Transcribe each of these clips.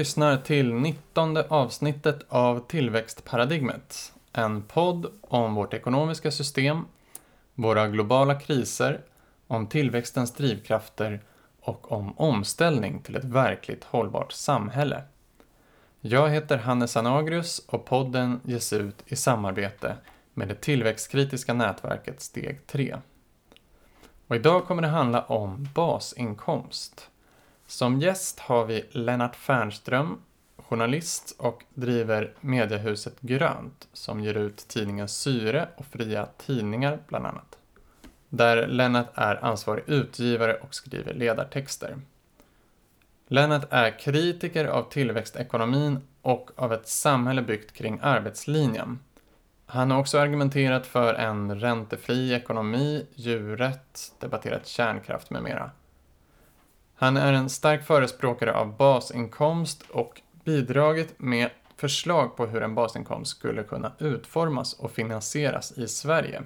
lyssnar till 19 avsnittet av Tillväxtparadigmet. En podd om vårt ekonomiska system, våra globala kriser, om tillväxtens drivkrafter och om omställning till ett verkligt hållbart samhälle. Jag heter Hannes Anagrius och podden ges ut i samarbete med det tillväxtkritiska nätverket Steg 3. Och idag kommer det handla om basinkomst. Som gäst har vi Lennart Fernström, journalist och driver mediehuset Grönt som ger ut tidningen Syre och Fria Tidningar bland annat. Där Lennart är ansvarig utgivare och skriver ledartexter. Lennart är kritiker av tillväxtekonomin och av ett samhälle byggt kring arbetslinjen. Han har också argumenterat för en räntefri ekonomi, djurrätt, debatterat kärnkraft med mera. Han är en stark förespråkare av basinkomst och bidragit med förslag på hur en basinkomst skulle kunna utformas och finansieras i Sverige.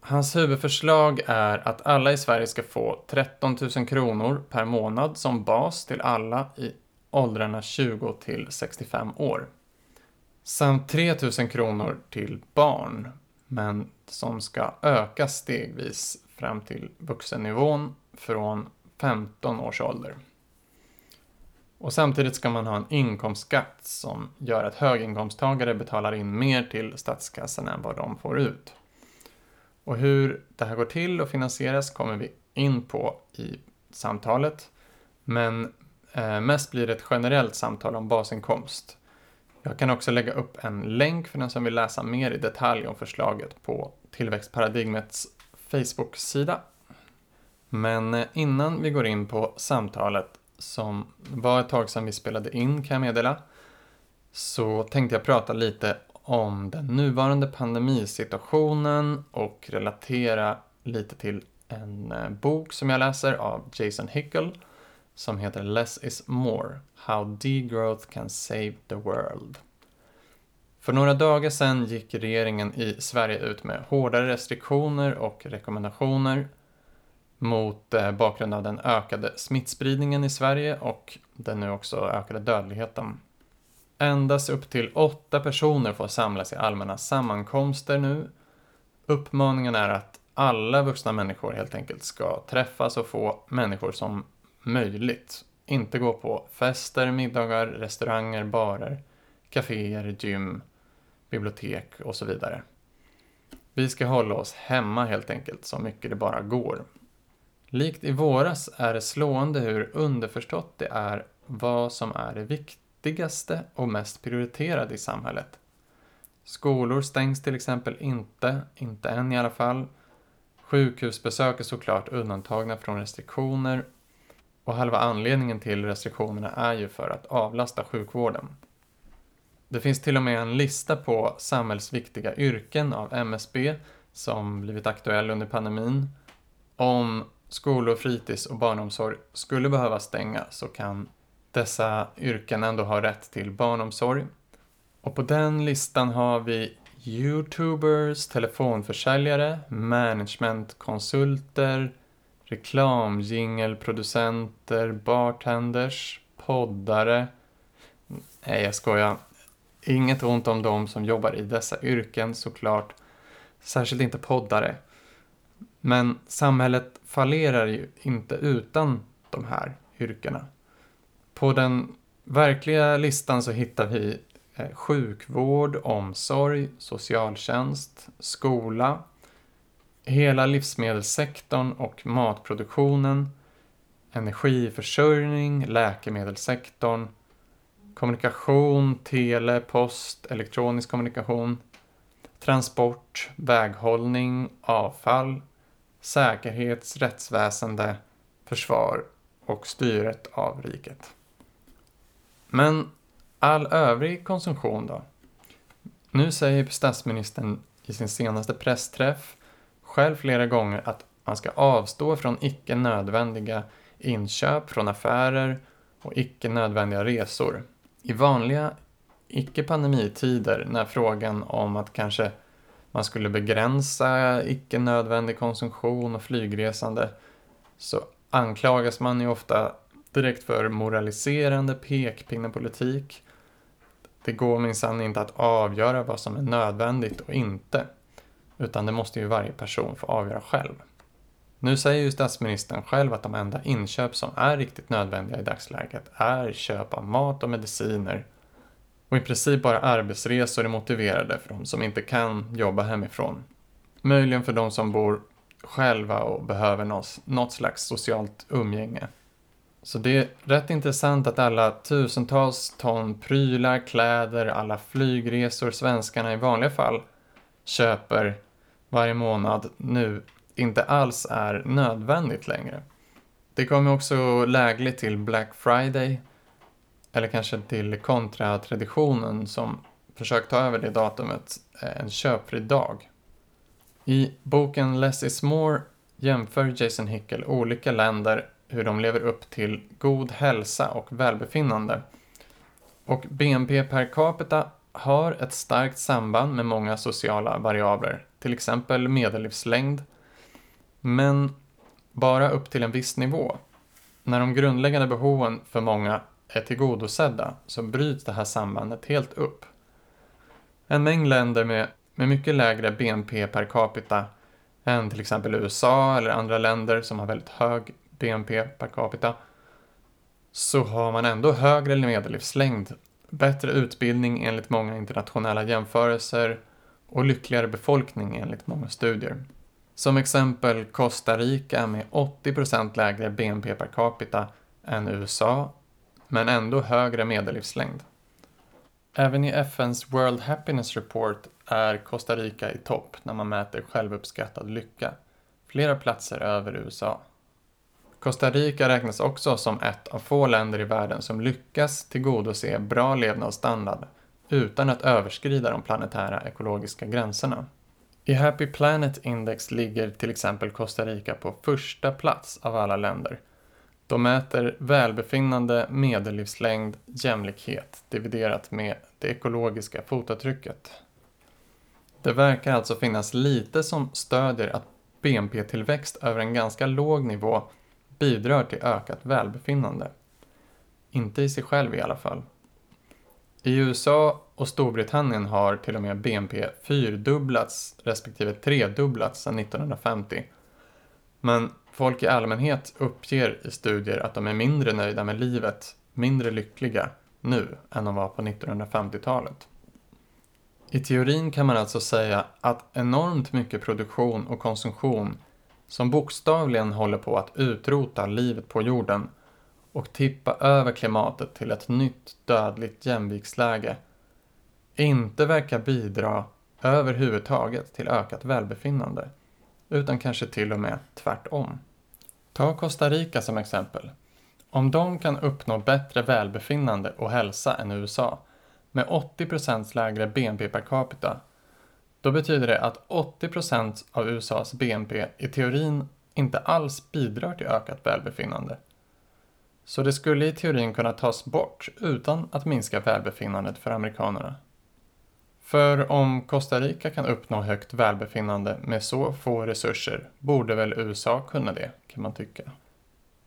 Hans huvudförslag är att alla i Sverige ska få 13 000 kronor per månad som bas till alla i åldrarna 20 till 65 år. Samt 3 000 kronor till barn, men som ska öka stegvis fram till vuxennivån från 15 års ålder. Och samtidigt ska man ha en inkomstskatt som gör att höginkomsttagare betalar in mer till statskassan än vad de får ut. Och hur det här går till och finansieras kommer vi in på i samtalet. Men eh, mest blir det ett generellt samtal om basinkomst. Jag kan också lägga upp en länk för den som vill läsa mer i detalj om förslaget på Tillväxtparadigmets Facebook-sida. Men eh, innan vi går in på samtalet som var ett tag sedan vi spelade in kan jag meddela så tänkte jag prata lite om den nuvarande pandemisituationen och relatera lite till en eh, bok som jag läser av Jason Hickel som heter Less is more, How degrowth can save the world. För några dagar sedan gick regeringen i Sverige ut med hårdare restriktioner och rekommendationer mot eh, bakgrund av den ökade smittspridningen i Sverige och den nu också ökade dödligheten. Endast upp till åtta personer får samlas i allmänna sammankomster nu. Uppmaningen är att alla vuxna människor helt enkelt ska träffas och få människor som möjligt. Inte gå på fester, middagar, restauranger, barer, kaféer, gym, bibliotek och så vidare. Vi ska hålla oss hemma helt enkelt så mycket det bara går. Likt i våras är det slående hur underförstått det är vad som är det viktigaste och mest prioriterade i samhället. Skolor stängs till exempel inte, inte än i alla fall. Sjukhusbesök är såklart undantagna från restriktioner och halva anledningen till restriktionerna är ju för att avlasta sjukvården. Det finns till och med en lista på samhällsviktiga yrken av MSB som blivit aktuell under pandemin. Om skolor, fritids och barnomsorg skulle behöva stänga så kan dessa yrken ändå ha rätt till barnomsorg. Och på den listan har vi Youtubers, telefonförsäljare, managementkonsulter, reklamjingelproducenter, bartenders, poddare. Nej, jag skojar. Inget ont om dem som jobbar i dessa yrken såklart. Särskilt inte poddare. Men samhället fallerar ju inte utan de här yrkena. På den verkliga listan så hittar vi eh, sjukvård, omsorg, socialtjänst, skola, hela livsmedelssektorn och matproduktionen, energiförsörjning, läkemedelssektorn, kommunikation, tele, post, elektronisk kommunikation, transport, väghållning, avfall, säkerhets, rättsväsende, försvar och styret av riket. Men all övrig konsumtion då? Nu säger statsministern i sin senaste pressträff själv flera gånger att man ska avstå från icke nödvändiga inköp från affärer och icke nödvändiga resor. I vanliga icke-pandemitider när frågan om att kanske man skulle begränsa icke nödvändig konsumtion och flygresande så anklagas man ju ofta direkt för moraliserande pekpinnepolitik. Det går minsann inte att avgöra vad som är nödvändigt och inte, utan det måste ju varje person få avgöra själv. Nu säger ju statsministern själv att de enda inköp som är riktigt nödvändiga i dagsläget är köp av mat och mediciner och i princip bara arbetsresor är motiverade för de som inte kan jobba hemifrån. Möjligen för de som bor själva och behöver något, något slags socialt umgänge. Så det är rätt intressant att alla tusentals ton prylar, kläder, alla flygresor svenskarna i vanliga fall köper varje månad nu inte alls är nödvändigt längre. Det kommer också lägligt till Black Friday, eller kanske till kontratraditionen som försökt ta över det datumet, eh, en köpfri dag. I boken Less is more jämför Jason Hickel olika länder hur de lever upp till god hälsa och välbefinnande. Och BNP per capita har ett starkt samband med många sociala variabler, till exempel medellivslängd, men bara upp till en viss nivå. När de grundläggande behoven för många är tillgodosedda så bryts det här sambandet helt upp. En mängd länder med, med mycket lägre BNP per capita än till exempel USA eller andra länder som har väldigt hög BNP per capita så har man ändå högre medellivslängd, bättre utbildning enligt många internationella jämförelser och lyckligare befolkning enligt många studier. Som exempel Costa Rica med 80% lägre BNP per capita än USA, men ändå högre medellivslängd. Även i FNs World Happiness Report är Costa Rica i topp när man mäter självuppskattad lycka, flera platser över USA. Costa Rica räknas också som ett av få länder i världen som lyckas tillgodose bra levnadsstandard utan att överskrida de planetära ekologiska gränserna. I Happy Planet Index ligger till exempel Costa Rica på första plats av alla länder. De mäter välbefinnande, medellivslängd, jämlikhet dividerat med det ekologiska fotavtrycket. Det verkar alltså finnas lite som stödjer att BNP-tillväxt över en ganska låg nivå bidrar till ökat välbefinnande. Inte i sig själv i alla fall. I USA och Storbritannien har till och med BNP fyrdubblats respektive tredubblats sedan 1950. Men folk i allmänhet uppger i studier att de är mindre nöjda med livet, mindre lyckliga nu än de var på 1950-talet. I teorin kan man alltså säga att enormt mycket produktion och konsumtion som bokstavligen håller på att utrota livet på jorden och tippa över klimatet till ett nytt dödligt jämviktsläge inte verkar bidra överhuvudtaget till ökat välbefinnande, utan kanske till och med tvärtom. Ta Costa Rica som exempel. Om de kan uppnå bättre välbefinnande och hälsa än USA med 80% lägre BNP per capita, då betyder det att 80% av USAs BNP i teorin inte alls bidrar till ökat välbefinnande. Så det skulle i teorin kunna tas bort utan att minska välbefinnandet för amerikanerna. För om Costa Rica kan uppnå högt välbefinnande med så få resurser borde väl USA kunna det, kan man tycka.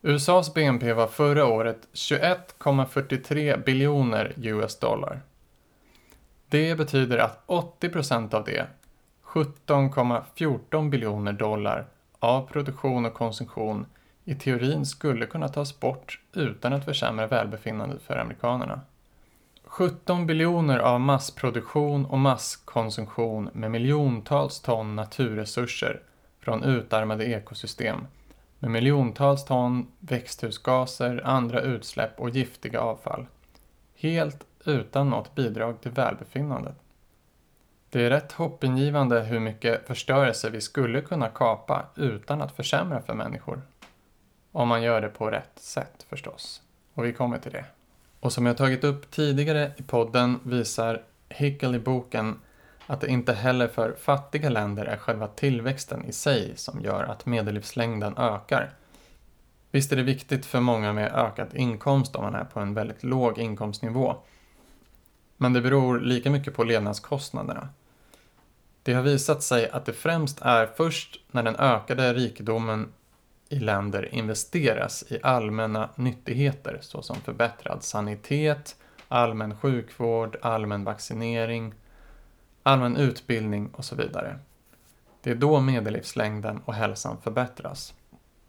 USAs BNP var förra året 21,43 biljoner US dollar. Det betyder att 80% av det, 17,14 biljoner dollar, av produktion och konsumtion i teorin skulle kunna tas bort utan att försämra välbefinnandet för amerikanerna. 17 biljoner av massproduktion och masskonsumtion med miljontals ton naturresurser från utarmade ekosystem med miljontals ton växthusgaser, andra utsläpp och giftiga avfall. Helt utan något bidrag till välbefinnandet. Det är rätt hoppingivande hur mycket förstörelse vi skulle kunna kapa utan att försämra för människor. Om man gör det på rätt sätt förstås. Och vi kommer till det. Och som jag tagit upp tidigare i podden visar Hickel i boken att det inte heller för fattiga länder är själva tillväxten i sig som gör att medellivslängden ökar. Visst är det viktigt för många med ökad inkomst om man är på en väldigt låg inkomstnivå. Men det beror lika mycket på levnadskostnaderna. Det har visat sig att det främst är först när den ökade rikedomen i länder investeras i allmänna nyttigheter såsom förbättrad sanitet, allmän sjukvård, allmän vaccinering, allmän utbildning och så vidare. Det är då medellivslängden och hälsan förbättras.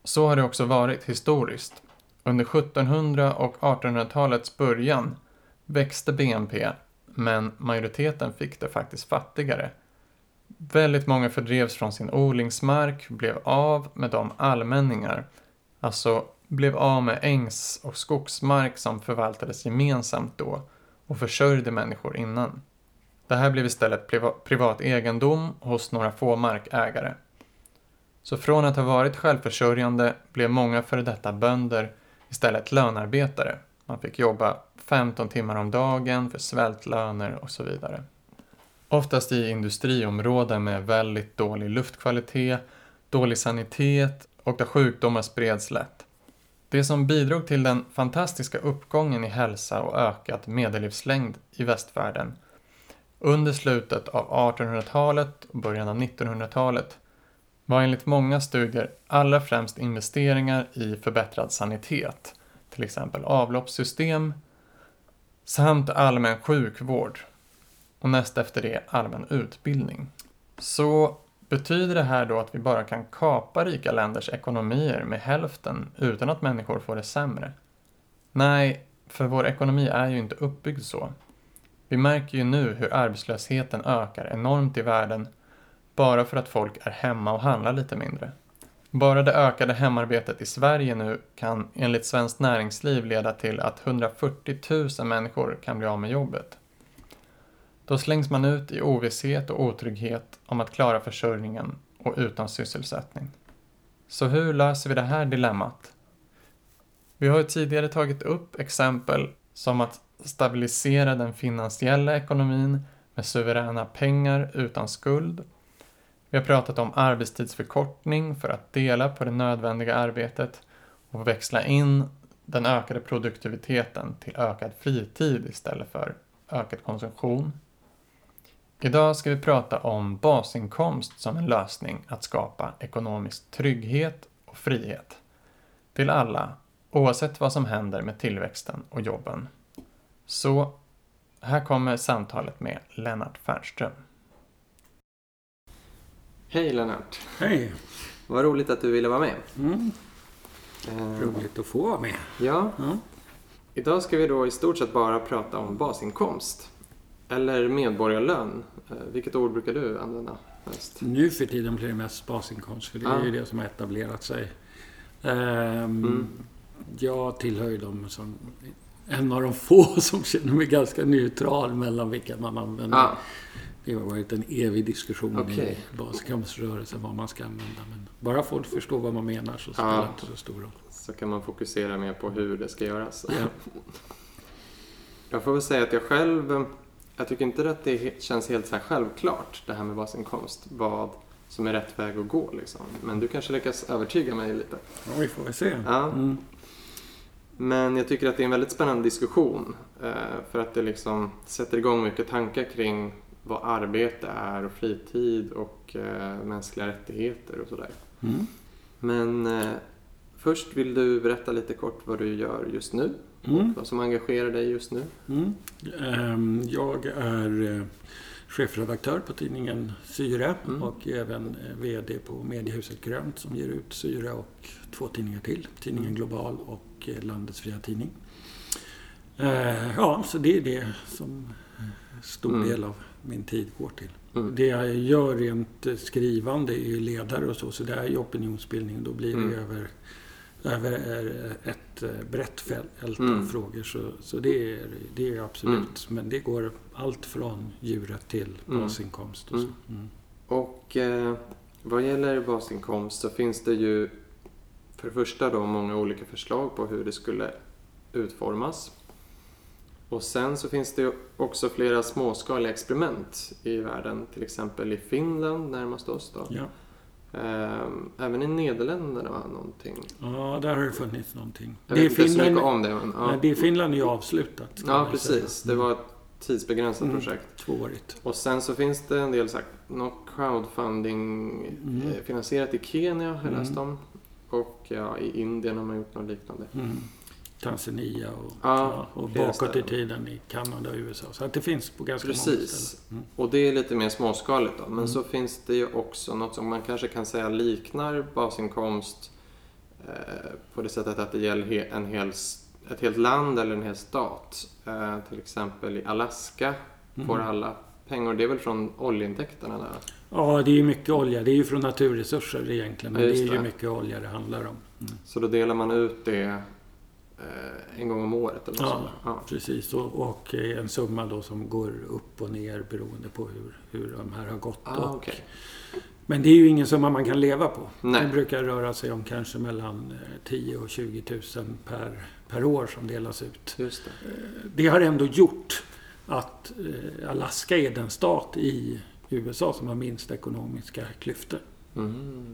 Så har det också varit historiskt. Under 1700 och 1800-talets början växte BNP, men majoriteten fick det faktiskt fattigare. Väldigt många fördrevs från sin odlingsmark, blev av med de allmänningar, alltså blev av med ängs och skogsmark som förvaltades gemensamt då och försörjde människor innan. Det här blev istället privat egendom hos några få markägare. Så från att ha varit självförsörjande blev många före detta bönder istället lönarbetare. Man fick jobba 15 timmar om dagen för svältlöner och så vidare. Oftast i industriområden med väldigt dålig luftkvalitet, dålig sanitet och där sjukdomar spreds lätt. Det som bidrog till den fantastiska uppgången i hälsa och ökad medellivslängd i västvärlden under slutet av 1800-talet och början av 1900-talet var enligt många studier allra främst investeringar i förbättrad sanitet, till exempel avloppssystem, samt allmän sjukvård och näst efter det allmän utbildning. Så betyder det här då att vi bara kan kapa rika länders ekonomier med hälften utan att människor får det sämre? Nej, för vår ekonomi är ju inte uppbyggd så. Vi märker ju nu hur arbetslösheten ökar enormt i världen bara för att folk är hemma och handlar lite mindre. Bara det ökade hemarbetet i Sverige nu kan enligt Svenskt Näringsliv leda till att 140 000 människor kan bli av med jobbet. Då slängs man ut i ovisshet och otrygghet om att klara försörjningen och utan sysselsättning. Så hur löser vi det här dilemmat? Vi har ju tidigare tagit upp exempel som att stabilisera den finansiella ekonomin med suveräna pengar utan skuld. Vi har pratat om arbetstidsförkortning för att dela på det nödvändiga arbetet och växla in den ökade produktiviteten till ökad fritid istället för ökad konsumtion. Idag ska vi prata om basinkomst som en lösning att skapa ekonomisk trygghet och frihet till alla, oavsett vad som händer med tillväxten och jobben. Så här kommer samtalet med Lennart Fernström. Hej Lennart! Hej! Vad roligt att du ville vara med. Mm. Eh, roligt att få vara med. Ja. Mm. Idag ska vi då i stort sett bara prata om basinkomst. Eller medborgarlön. Eh, vilket ord brukar du använda mest? Nu för tiden blir det mest basinkomst, för det är ah. ju det som har etablerat sig. Um, mm. Jag tillhör ju de som en av de få som känner mig ganska neutral mellan vilka man använder. Ah. Det har varit en evig diskussion okay. i basinkomströrelsen vad man ska använda. Men bara folk förstår vad man menar så spelar det inte så stor roll. Så kan man fokusera mer på hur det ska göras. Ja. Jag får väl säga att jag själv, jag tycker inte att det känns helt så självklart det här med basinkomst. Vad som är rätt väg att gå liksom. Men du kanske lyckas övertyga mig lite. Ja, vi får väl se. Ja. Mm. Men jag tycker att det är en väldigt spännande diskussion. Eh, för att det liksom sätter igång mycket tankar kring vad arbete är och fritid och eh, mänskliga rättigheter och sådär. Mm. Men eh, först vill du berätta lite kort vad du gör just nu mm. och vad som engagerar dig just nu. Mm. Ehm, jag är chefredaktör på tidningen Syre mm. och även VD på mediehuset Grönt som ger ut Syre och två tidningar till. Tidningen mm. Global och Landets Fria Tidning. Eh, ja, så det är det som stor mm. del av min tid går till. Mm. Det jag gör rent skrivande är ledare och så, så det är ju opinionsbildning. Då blir det mm. över, över ett eh, brett fält av mm. frågor. Så, så det, är, det är absolut. Mm. Men det går allt från djuret till mm. basinkomst. Och, så. och eh, vad gäller basinkomst så finns det ju för det första då många olika förslag på hur det skulle utformas. Och sen så finns det också flera småskaliga experiment i världen, till exempel i Finland närmast oss då. Ja. Ehm, även i Nederländerna var någonting. Ja, där har det funnits någonting. Jag det vet inte Finland, så mycket om det. Men, ja. Nej, det i Finland är ju avslutat. Ja, precis. Det var ett tidsbegränsat mm. projekt. Tvåårigt. Och sen så finns det en del sagt, något crowdfunding mm. Eh, finansierat i Kenya, har jag läst om. Och ja, i Indien har man gjort något liknande. Mm. Tanzania och, Ja, och bakåt i tiden i Kanada och USA. Så att det finns på ganska många Precis. ställen. Mm. Och det är lite mer småskaligt då. Men Mm. så finns det ju också något som man kanske kan säga liknar basinkomst eh, på det sättet att det gäller en hel, ett helt land eller en hel stat. Eh, till exempel i Alaska får Mm. alla pengar. Det är väl från oljeintäkterna där? Ja, det är ju mycket olja. Det är ju från naturresurser egentligen. Men Ja, det är ju mycket olja det handlar om. Mm. Så då delar man ut det en gång om året eller något Ja, sånt. Ja. precis. Och, och eh, en summa då som går upp och ner beroende på hur, hur de här har gått. Ah, och, okej. Men det är ju ingen summa man kan leva på. Nej. Det brukar röra sig om kanske mellan eh, 10 och 20 000 per, per år som delas ut. Just det. Det har ändå gjort att eh, Alaska är den stat i USA som har minst ekonomiska klyftor. Mm.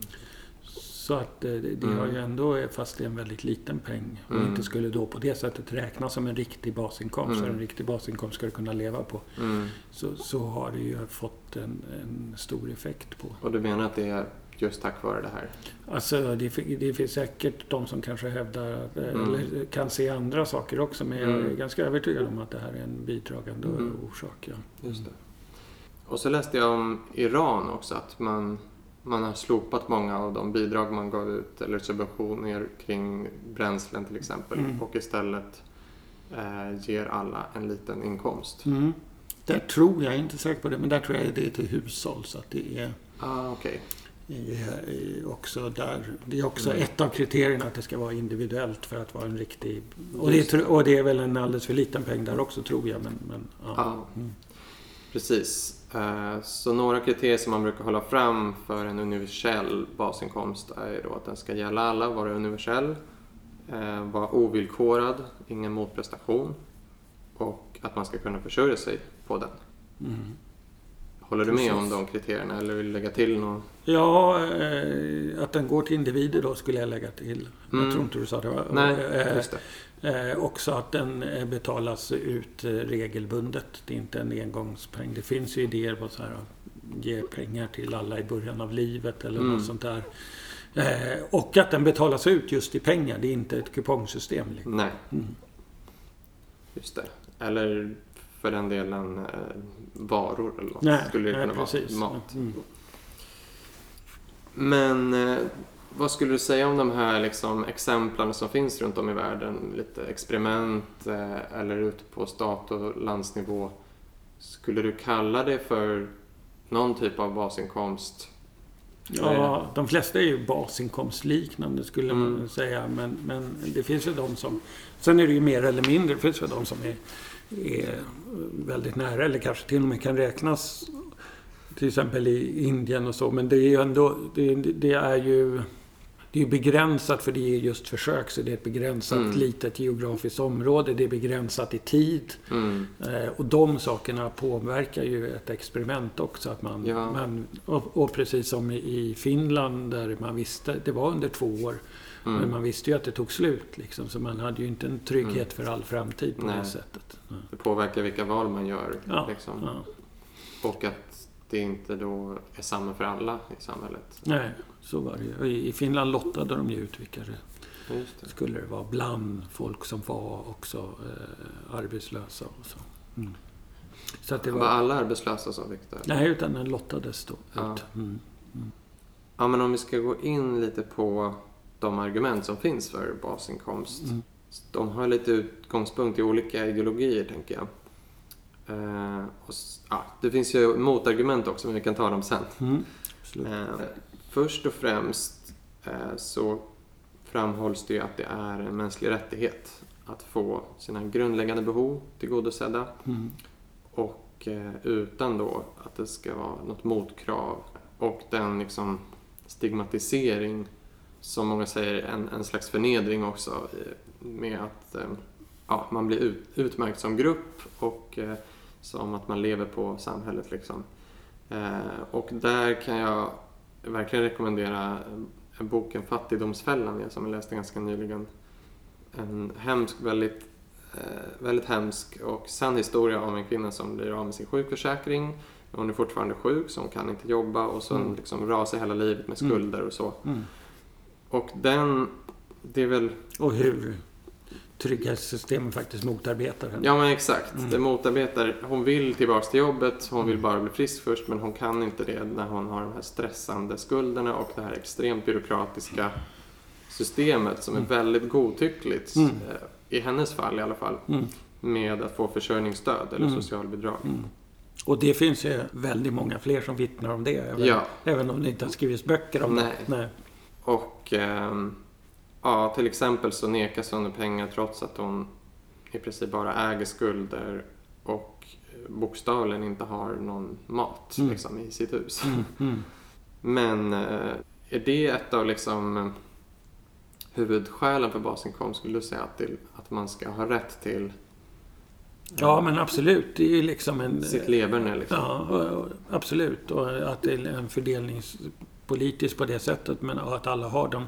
Så att eh, det, det Mm. har ju ändå, fast det är en väldigt liten peng och Mm. inte skulle då på det sättet räknas som en riktig basinkomst. Mm. En riktig basinkomst ska du kunna leva på. Mm. Så, så har det ju fått en, en stor effekt på. Och du menar att det är just tack vare det här? Alltså det, det finns säkert de som kanske hävdar, att, eh, Mm. eller kan se andra saker också. Men jag är Mm. ganska övertygad om att det här är en bidragande Mm. orsak. Ja. Just det. Och så läste jag om Iran också, att man, man har slopat många av de bidrag man gav ut, eller subventioner kring bränslen till exempel, Mm. och istället eh, ger alla en liten inkomst. Mm. Där tror jag, jag är inte säker på det, men där tror jag det är till hushåll. Så att det är, Ah, okej. är, är också där. Det är också Mm. ett av kriterierna att det ska vara individuellt för att vara en riktig... Och det, är och det är väl en alldeles för liten peng där också tror jag. Men, men, ja. Mm. Precis. Eh, Så några kriterier som man brukar hålla fram för en universell basinkomst är då att den ska gälla alla, vara universell, eh, vara ovillkorad, ingen motprestation och att man ska kunna försörja sig på den. Mm. Håller du med om Precis. de kriterierna eller vill du lägga till något? Ja, eh, att den går till individer då skulle jag lägga till. Mm. Jag tror inte du sa det. va? Nej, just det. Eh, också att den eh, betalas ut eh, regelbundet. Det är inte en engångspeng. Det finns ju idéer på så här att ge pengar till alla i början av livet eller Mm. något sånt där. Eh, och att den betalas ut just i pengar. Det är inte ett kupongsystem. liksom. Nej, Mm. just det. Eller för den delen eh, varor eller något. Nej, Skulle det nej, kunna precis. vara mat. Mm. Men eh, vad skulle du säga om de här liksom, exemplen som finns runt om i världen? Lite experiment eh, eller ute på stat och landsnivå. Skulle du kalla det för någon typ av basinkomst? Ja, de flesta är ju basinkomstliknande skulle Mm. man säga. Men, men det finns ju de som... Sen är det ju mer eller mindre. Det finns ju de som är, är väldigt nära eller kanske till och med kan räknas. Till exempel i Indien och så. Men det är ju ändå... Det, det är ju... Det är begränsat för det är just försök. Så det är ett begränsat Mm. litet geografiskt område. Det är begränsat i tid. Mm. Eh, och de sakerna påverkar ju ett experiment också. Att man, Ja. man, och, och precis som i- Finland där man visste, det var under två år. Men Mm. man visste ju att det tog slut. Liksom, så man hade ju inte en trygghet för all framtid på Nej. det sättet. Ja. Det påverkar vilka val man gör. Ja, Liksom. Och att det inte då är samma för alla i samhället. Nej, så var det I Finland lottade de ju ut vilka det det. skulle det vara bland folk som var också eh, arbetslösa och så. Mm. Så att det Var var... alla arbetslösa som fick det? Nej, utan den lottades då Ja. ut. Mm. Ja, men om vi ska gå in lite på de argument som finns för basinkomst. Mm. De har lite utgångspunkt i olika ideologier, tänker jag. Eh, och, ja, det finns ju motargument också, men vi kan ta dem sen. Mm. Eh, först och främst eh, så framhålls det ju att det är en mänsklig rättighet att få sina grundläggande behov tillgodosedda Mm. och eh, utan då att det ska vara något motkrav och den liksom stigmatisering som många säger en, en slags förnedring också med att eh, ja, man blir ut, utmärkt som grupp och som att man lever på samhället liksom. Och där kan jag verkligen rekommendera eh, boken Fattigdomsfällan som jag läste ganska nyligen. En hemsk, väldigt, eh, väldigt hemsk och sann historia om en kvinna som blir av med sin sjukförsäkring. Hon är fortfarande sjuk så hon kan inte jobba och så Mm. liksom rasar hela livet med skulder och så. Mm. Och den, det är väl... Och hur trygghetssystemen faktiskt motarbetar henne. Ja men exakt. Mm. Det motarbetar. Hon vill tillbaks till jobbet. Hon vill bara bli frisk först. Men hon kan inte det när hon har de här stressande skulderna och det här extremt byråkratiska systemet som är Mm. väldigt godtyckligt. Mm. eh, I hennes fall i alla fall. Mm. Med att få försörjningsstöd eller Mm. socialbidrag. Mm. Och det finns ju väldigt många fler som vittnar om det. Även, Ja. även om det inte har skrivits böcker om Nej. det. Nej. Och ehm, ja, till exempel så nekas hon pengar trots att hon i princip bara äger skulder och eh, bokstavligen inte har någon mat Mm. liksom, i sitt hus. Mm. Mm. Men eh, är det ett av liksom eh, huvudskälen för basinkomst skulle du säga att, det, att man ska ha rätt till Ja, men absolut. Det är ju liksom en... sitt leverne? Liksom. Ja, absolut. Och att det är en fördelningspolitisk på det sättet. Men att alla har dem.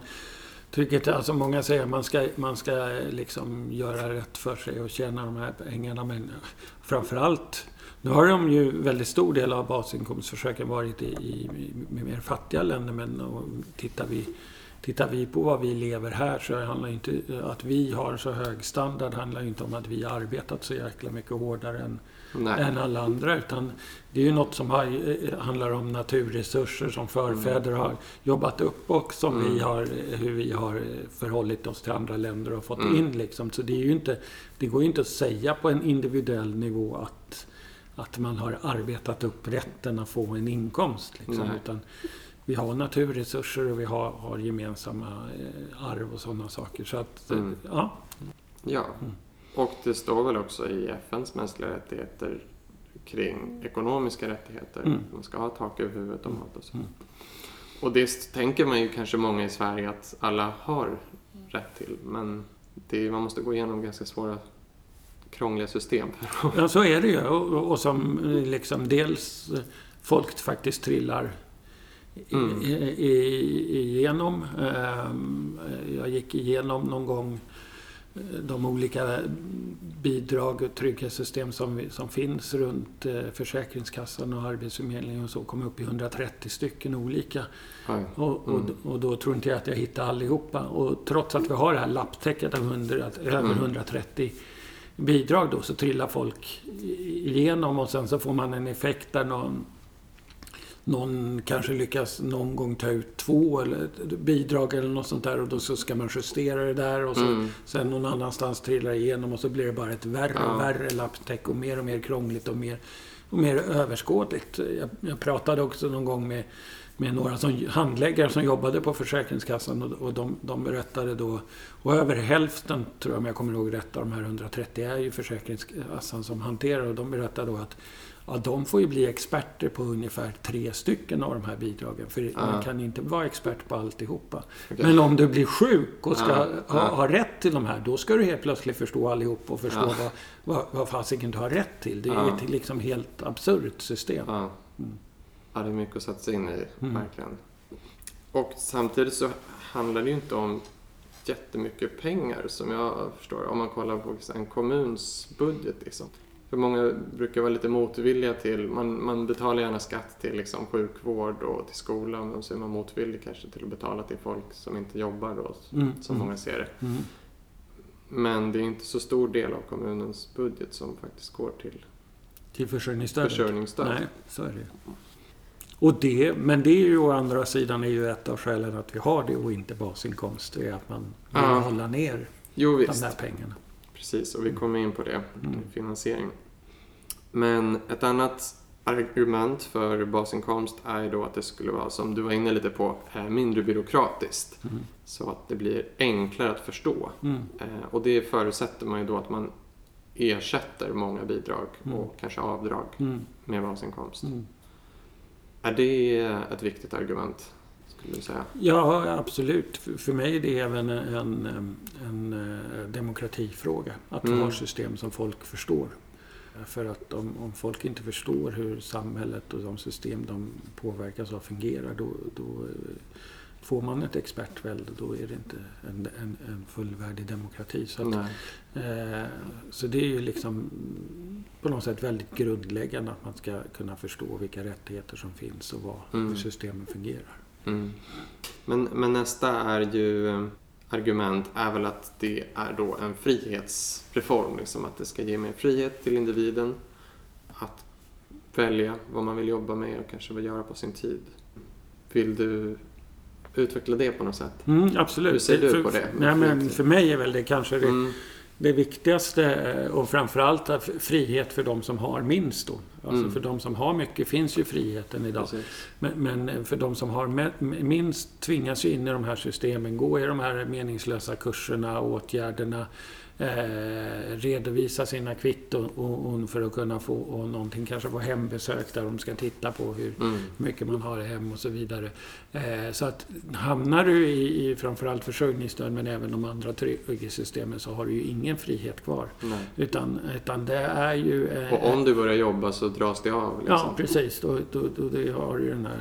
Trycket, alltså många säger att man ska, man ska eh, liksom göra rätt för sig och tjäna de här pengarna. Men eh, framförallt, nu har de ju väldigt stor del av basinkomstförsöken varit i, i, i mer fattiga länder. Men och tittar, vi, tittar vi på vad vi lever här så handlar inte att vi har så hög standard handlar ju inte om att vi har arbetat så jäkla mycket hårdare än Nej. än alla andra. Utan det är ju något som har, eh, handlar om naturresurser som förfäder har jobbat upp och som Mm. vi har, eh, hur vi har eh, förhållit oss till andra länder och fått Mm. in. Liksom. Så det, är ju inte, det går ju inte att säga på en individuell nivå att, att man har arbetat upp rätten att få en inkomst. Liksom. Utan vi har naturresurser och vi har, har gemensamma arv och sådana saker. Så att, Mm. ja. Ja, Mm. Och det står väl också i FNs mänskliga rättigheter kring ekonomiska rättigheter. Mm. Man ska ha tak över huvudet och mat och så. Mm. Och det tänker man ju kanske många i Sverige att alla har rätt till. Men det man måste gå igenom ganska svåra, krångliga system. Ja, så är det ju. Och, och som eh, liksom dels folk faktiskt trillar i, Mm. i, i, igenom. Ehm, Jag gick igenom någon gång de olika bidrag och trygghetssystem som, vi- som finns runt eh, Försäkringskassan och Arbetsförmedlingen och så. Kom upp i 130 stycken olika. Oj. Och, och, Mm. och då tror inte jag att jag hittade allihopa. Och trots att vi har det här lapptäcket av 100, över Mm. 130 bidrag då så trillar folk igenom och sen så får man en effekt där någon, någon kanske lyckas någon gång ta ut två eller bidrag eller något sånt där och då så ska man justera det där och så Mm. sen någon annanstans trillar igenom och så blir det bara ett värre Ja. och värre lapptäcke och mer och mer krångligt och mer, och mer överskådligt. Jag, jag pratade också någon gång med med några som, handläggare som jobbade på Försäkringskassan och, och de, de berättade då, och över hälften tror jag om jag kommer ihåg rätt av de här 130 är ju Försäkringskassan som hanterar och de berättade då att ja, de får ju bli experter på ungefär tre stycken av de här bidragen. För Ja. man kan inte vara expert på alltihopa. Okej. Men om du blir sjuk och ska Ja, ha, ha rätt till de här, då ska du helt plötsligt förstå allihop och förstå Ja. vad, vad, vad fasiken du har rätt till. Det är ett liksom helt absurt system. Ja. Mm. det är mycket att sätta sig in i, Mm. verkligen. Och samtidigt så handlar det ju inte om jättemycket pengar som jag förstår. Om man kollar på en kommuns budget liksom. För många brukar vara lite motvilliga till, man, man betalar gärna skatt till liksom sjukvård och till skolan och så är man motvillig kanske till att betala till folk som inte jobbar då, Mm. som Mm. många ser det. Mm. Men det är inte så stor del av kommunens budget som faktiskt går till Till försörjningsstödet? försörjningsstöd. Nej, så är det. Och det, men det är ju å andra sidan är ju ett av skälen att vi har det och inte basinkomst. Det är att man vill Ja. hålla ner Jo de visst. där pengarna. Precis, och vi kommer in på det, Mm. finansiering. Men ett annat argument för basinkomst är då att det skulle vara, som du var inne lite på, eh, mindre byråkratiskt. Mm. Så att det blir enklare att förstå. Mm. Eh, Och det förutsätter man ju då att man ersätter många bidrag Mm. och kanske avdrag Mm. med basinkomst. Mm. Är det ett viktigt argument, skulle du säga? Ja, absolut. För för mig är det även en, en, en demokratifråga. Att vi Mm. har system som folk förstår. För att om, om folk inte förstår hur samhället och de system de påverkas av fungerar, då, då eh, får man ett expertvälde. Då är det inte en, en, en fullvärdig demokrati. Så, att, eh, så det är ju liksom på något sätt väldigt grundläggande att man ska kunna förstå vilka rättigheter som finns och vad, Mm. hur systemen fungerar. Mm. Men, men nästa är ju eh, argument är väl att det är då en frihetsreform. Liksom, att det ska ge mer frihet till individen att välja vad man vill jobba med och kanske vad göra på sin tid. Vill du utveckla det på något sätt? Mm, absolut. Hur ser du för, på det? Nej, men för mig är väl det kanske det, Mm. det viktigaste eh, och framförallt frihet för de som har minst då. Alltså Mm. för de som har mycket finns ju friheten idag. Men, men för de som har minst tvingas ju in i de här systemen, gå i de här meningslösa kurserna och åtgärderna, eh, redovisa sina kvitton för att kunna få och någonting, kanske få hembesök där de ska titta på hur Mm. mycket man har hem och så vidare. Eh, så att hamnar du i, i framförallt försörjningsstöd men även de andra trygghetssystemen så har du ju ingen frihet kvar. Nej. Utan, utan det är ju... eh, Och om du börjar jobba så dras det av. Liksom. Ja, precis. Då, då, då, då har du den här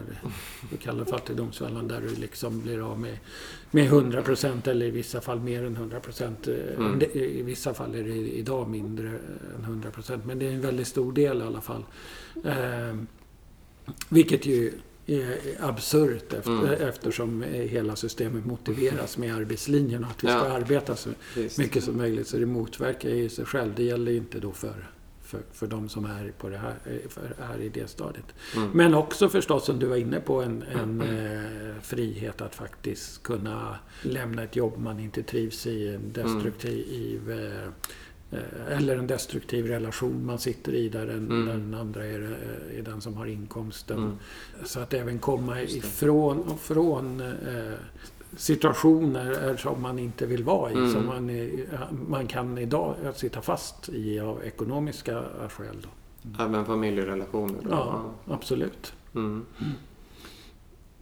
så kallade fattigdomsfällan där du liksom blir av med, med 100 procent eller i vissa fall mer än 100 procent. Mm. I vissa fall är det idag mindre än 100 procent. Men det är en väldigt stor del i alla fall. Eh, vilket ju är absurt efter, Mm. eftersom hela systemet motiveras med arbetslinjen och att vi ska Ja. arbeta så Visst. mycket som möjligt. Så det motverkar ju sig själv. Det gäller inte då för, för, för de som är, på det här, för, är i det stadiet. Mm. Men också förstås, som du var inne på, en, en eh, frihet att faktiskt kunna lämna ett jobb man inte trivs i. En destruktiv, eh, eh, eller en destruktiv relation man sitter i där den, Mm. där den andra är, eh, är den som har inkomsten. Mm. Så att även komma ifrån och från eh, situationer är som man inte vill vara i. Mm. Som man, är- man kan idag sitta fast i av ekonomiska skäl. Då. Även familjerelationer. då. Ja, absolut. Mm.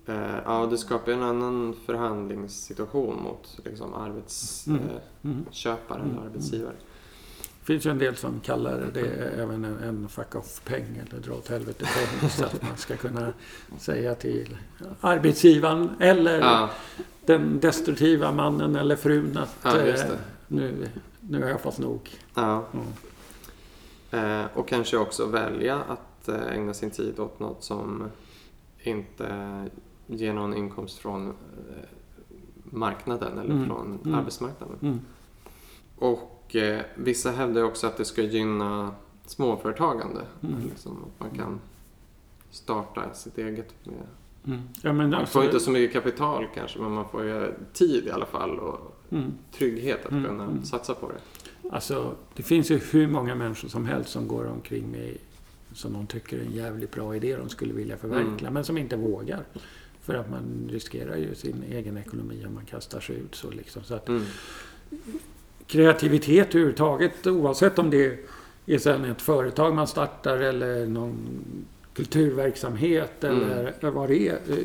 Eh, ja, det skapar ju en annan förhandlingssituation mot liksom, arbetsköpare Mm. eh, Mm. eller arbetsgivare. Det finns ju en del som kallar det även en, en fuck off-peng eller dra åt helvete-peng. så att man ska kunna säga till arbetsgivaren eller Ja, den destruktiva mannen eller frun att ja, eh, nu, nu har jag fått nog. Ja. Mm. Eh, och kanske också välja att eh, ägna sin tid åt något som inte ger någon inkomst från marknaden eller Mm, från mm. arbetsmarknaden. Mm. Och eh, vissa hävdar också att det ska gynna småföretagande. Mm. Liksom, att man kan starta sitt eget med... Mm. Ja, men Man får inte så mycket kapital kanske men man får ju tid i alla fall och mm. trygghet att Mm, kunna mm. satsa på det. Alltså, det finns ju hur många människor som helst som går omkring med som de tycker är en jävligt bra idé de skulle vilja förverkliga, Mm. men som inte vågar. För att man riskerar ju sin egen ekonomi om man kastar sig ut så. Liksom. så att Mm. kreativitet överhuvudtaget, oavsett om det är sen ett företag man startar eller någon kulturverksamhet Mm. eller vad det är, eh,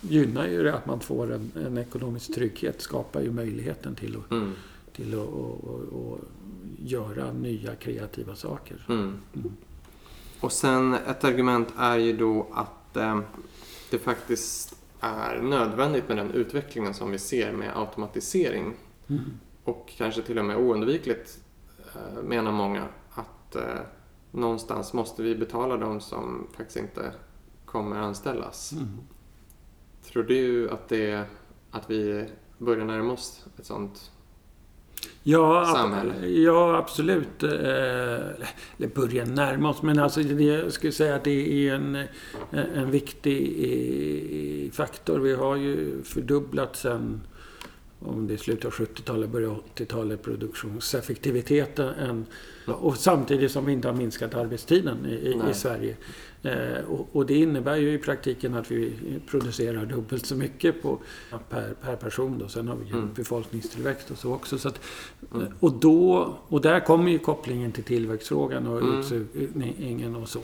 gynnar ju det att man får en, en ekonomisk trygghet, skapar ju möjligheten till att Mm. till att och, och göra nya kreativa saker. Mm. Mm. Och sen ett argument är ju då att eh, det faktiskt är nödvändigt med den utvecklingen som vi ser med automatisering. Mm. Och kanske till och med oundvikligt eh, menar många att eh, någonstans måste vi betala de som faktiskt inte kommer anställas. Mm. Tror du att, det, att vi börjar närma oss ett sånt? Ja, Samhälle. ja, absolut. Eh, Eller börja närma oss. Men alltså, jag skulle säga att det är en, en viktig eh, faktor. Vi har ju fördubblat sen om det är slutet av 70-talet, början av 80-talet, produktionseffektiviteten. än- Och samtidigt som vi inte har minskat arbetstiden i, i, i Sverige. Eh, och, och det innebär ju i praktiken att vi producerar dubbelt så mycket på, per, per person. Då. Sen har vi ju Mm. befolkningstillväxt och så också. Så att, Mm. och, då, och där kommer ju kopplingen till tillväxtfrågan och Mm. utsugningen och så.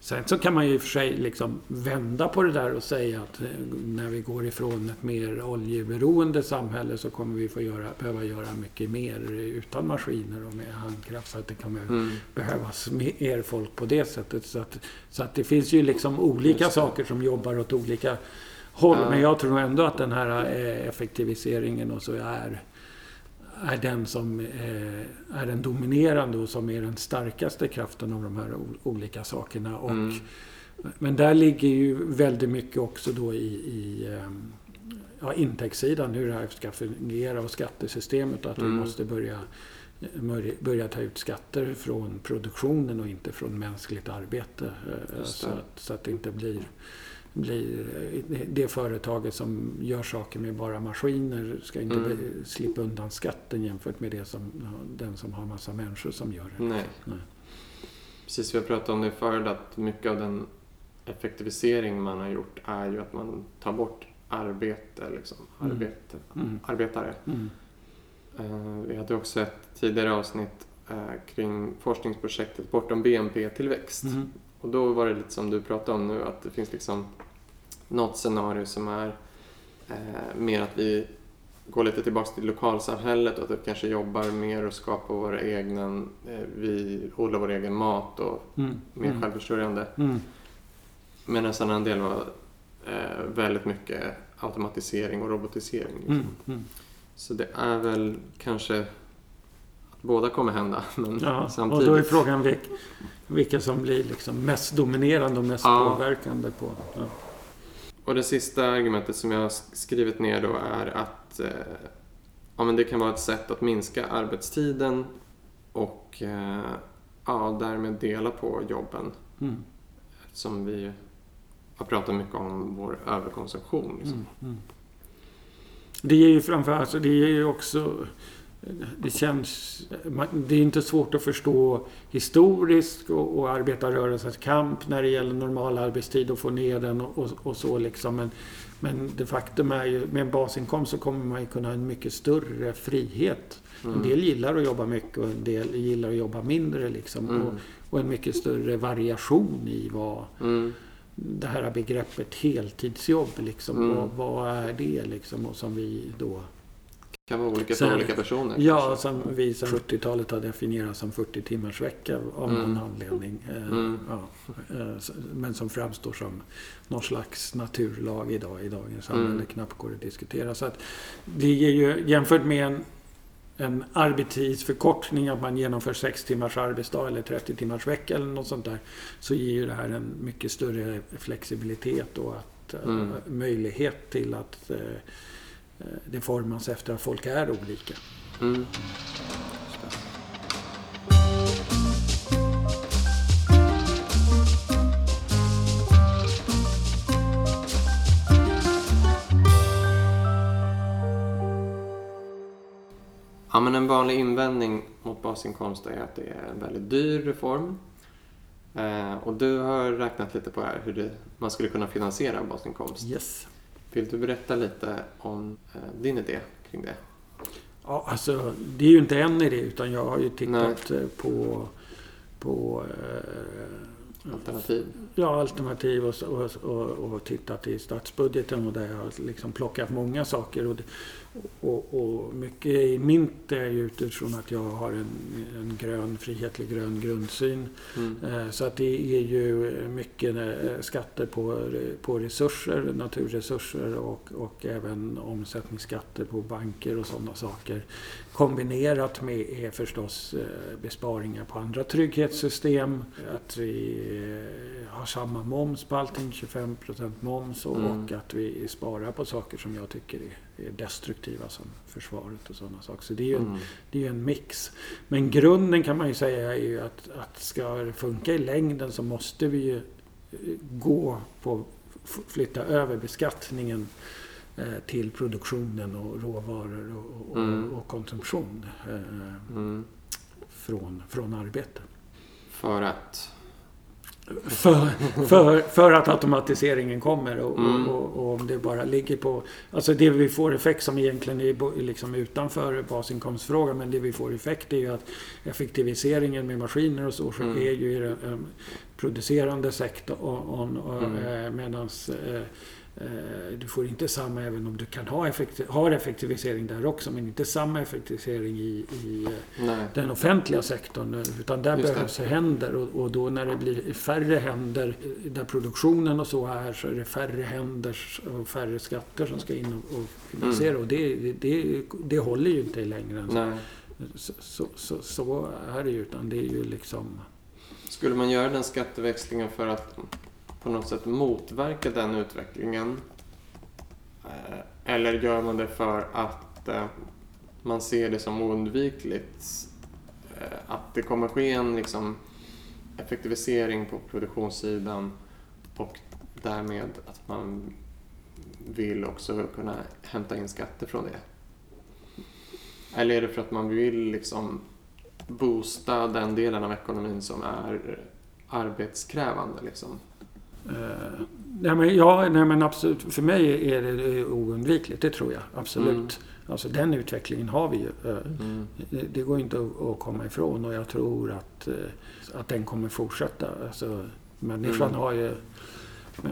Sen så kan man ju i och för sig liksom vända på det där och säga att eh, när vi går ifrån ett mer oljeberoende samhälle så kommer vi få göra, behöva göra mycket mer utan maskiner och med handkraft. Så att det kommer Mm. behövas mer folk på det sättet. Så att, så att det finns ju liksom olika saker som jobbar åt olika håll. Ja. Men jag tror ändå att den här eh, effektiviseringen och så är, är den som eh, är den dominerande och som är den starkaste kraften av de här olika sakerna. Och, Mm. Men där ligger ju väldigt mycket också då i, i ehm, ja, intäktssidan, hur det här ska fungera och skattesystemet och att mm. vi måste börja, börja ta ut skatter från produktionen och inte från mänskligt arbete. Eh, så att, så att det inte blir blir det företaget som gör saker med bara maskiner ska inte mm. slippa undan skatten jämfört med det som, den som har massa människor som gör det. Nej. Nej. Precis, vi har pratat om det förut att mycket av den effektivisering man har gjort är ju att man tar bort arbete, liksom. Mm. arbete mm. arbetare. Mm. Uh, vi hade också ett tidigare avsnitt uh, kring forskningsprojektet Bortom BNP-tillväxt. Mm. Och då var det lite som du pratade om nu att det finns liksom något scenario som är uh, mer att vi går lite tillbaka till lokalsamhället och att vi kanske jobbar mer och skapar våra egna, vi odlar vår egen mat och mm. mer mm. självförsörjande. Mm. Medan en annan del var eh, väldigt mycket automatisering och robotisering. Liksom. Mm, mm. Så det är väl kanske att båda kommer hända. Men ja, samtidigt. Och då är frågan vilka, vilka som blir liksom mest dominerande och mest ja. påverkande på. Ja. Och det sista argumentet som jag har skrivit ner då är att eh, ja, men det kan vara ett sätt att minska arbetstiden och eh, ja, därmed dela på jobben. Mm. Eftersom vi har pratat mycket om vår överkonsumtion. Liksom. Mm, mm. Det ger ju framförallt, det ger ju också det känns... Det är inte svårt att förstå historiskt och, och arbetarrörelsens kamp när det gäller normal arbetstid och få ner den och, och, och, så liksom. Men, men det faktum är ju med en basinkomst så kommer man ju kunna ha en mycket större frihet. Mm. En del gillar att jobba mycket och en del gillar att jobba mindre liksom. Mm. Och, och, en mycket större variation i vad mm det här begreppet heltidsjobb. Liksom, mm. vad, vad, är det liksom? Och som vi då... Kan vara olika för olika personer. Ja, kanske. som vi sedan 70-talet har definierat som 40 timmars vecka av mm. någon anledning. Eh, mm. Ja, eh, men som framstår som någon slags naturlag idag i dagens samhälle. Mm. Knappt går att diskutera. Så att det är ju jämfört med en en arbetstidsförkortning, att man genomför 6 timmars arbetsdag eller 30 timmars vecka eller något sånt där, så ger ju det här en mycket större flexibilitet och att, eh, mm. möjlighet till att äh, det formas efter att folk är olika. Mm. Ja, men en vanlig invändning mot basinkomst är att det är en väldigt dyr reform. Eh, och du har räknat lite på här hur det, man skulle kunna finansiera basinkomst. Yes. Vill du berätta lite om eh, din idé kring det? Ja, alltså det är ju inte en idé utan jag har ju tittat Nej. på, på eh, Alternativ? Ja, alternativ och, och, och, och tittat i statsbudgeten och där jag har liksom plockat många saker. Och och, och, mycket i mint är ju utifrån att jag har en, en grön, frihetlig grön grundsyn. Mm. Eh, så att det är ju mycket eh, skatter på, på resurser, naturresurser och, och även omsättningsskatter på banker och sådana saker. Kombinerat med är förstås eh, besparingar på andra trygghetssystem. Att vi har samma moms på allting, 25% moms och, mm. och att vi sparar på saker som jag tycker är, destruktiva som försvaret och sådana saker. Så det är ju en, mm. det är en mix. Men grunden kan man ju säga är ju att, att ska det funka i längden så måste vi ju eh, gå på flytta över beskattningen eh, till produktionen och råvaror och, och, mm. och konsumtion eh, mm. från, från arbete. För att för, för, för att automatiseringen kommer och, mm. och, om det bara ligger på... Alltså det vi får effekt som egentligen är liksom utanför basinkomstfrågan men det vi får effekt är ju att effektiviseringen med maskiner och så mm. är ju i den producerande sektorn mm. Eh, eh, Eh, du får inte samma, även om du kan ha effektiv, har effektivisering där också, men inte samma effektivisering i, i eh, den offentliga sektorn. Utan där Just behövs det. händer och, och, då när det blir färre händer där produktionen och så är så är det färre händer och färre skatter som ska in och, och finansiera. Mm. Och det, det, det, håller ju inte i längden. Så, så, så, så, är det ju, utan det är ju liksom... Skulle man göra den skatteväxlingen för att på något sätt motverka den utvecklingen? Eh, eller gör man det för att eh, man ser det som oundvikligt? Eh, att det kommer ske en liksom, effektivisering på produktionssidan och därmed att man vill också kunna hämta in skatter från det? Eller är det för att man vill liksom boosta den delen av ekonomin som är arbetskrävande? Liksom? Uh, nej men, ja, nej men absolut. För mig är det oundvikligt, det tror jag. Absolut. Mm. Alltså den utvecklingen har vi ju. Uh, mm. det, det, går inte att, komma ifrån och jag tror att, uh, att den kommer fortsätta. Alltså, människan mm. har ju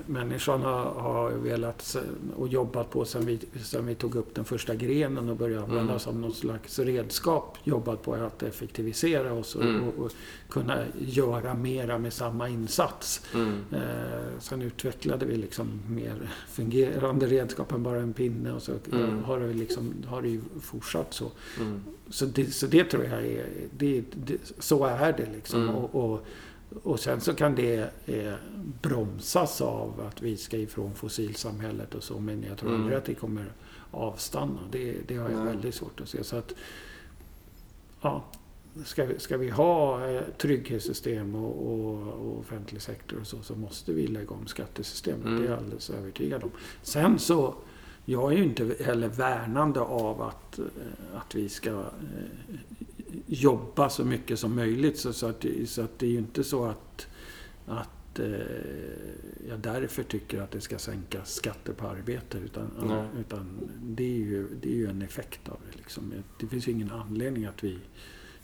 människan har, har velat och jobbat på sen vi, sen vi tog upp den första grenen och började använda mm. som något slags redskap. Jobbat på att effektivisera oss och, mm. och, och kunna göra mera med samma insats. Mm. Eh, sen utvecklade vi liksom mer fungerande redskap än bara en pinne och så mm. har, det liksom, har det ju fortsatt så. Mm. Så, det, så det tror jag är, det, det så är det liksom. Mm. och, och och sen så kan det eh, bromsas av att vi ska ifrån fossilsamhället och så. Men jag tror mm. aldrig att det kommer avstanna. Det, det har jag Nej. väldigt svårt att se. Så att, ja, ska, vi, ska vi ha eh, trygghetssystem och, och, och, offentlig sektor och så, så måste vi lägga om skattesystemet. Mm. Det är jag alldeles övertygad om. Sen så, jag är ju inte heller värnande av att, eh, att vi ska eh, jobba så mycket som möjligt. Så, så, att, så att det är ju inte så att, att eh, jag därför tycker att det ska sänkas skatter på arbete. Utan, utan det, är ju, det är ju en effekt av det. Liksom. Det finns ju ingen anledning att vi...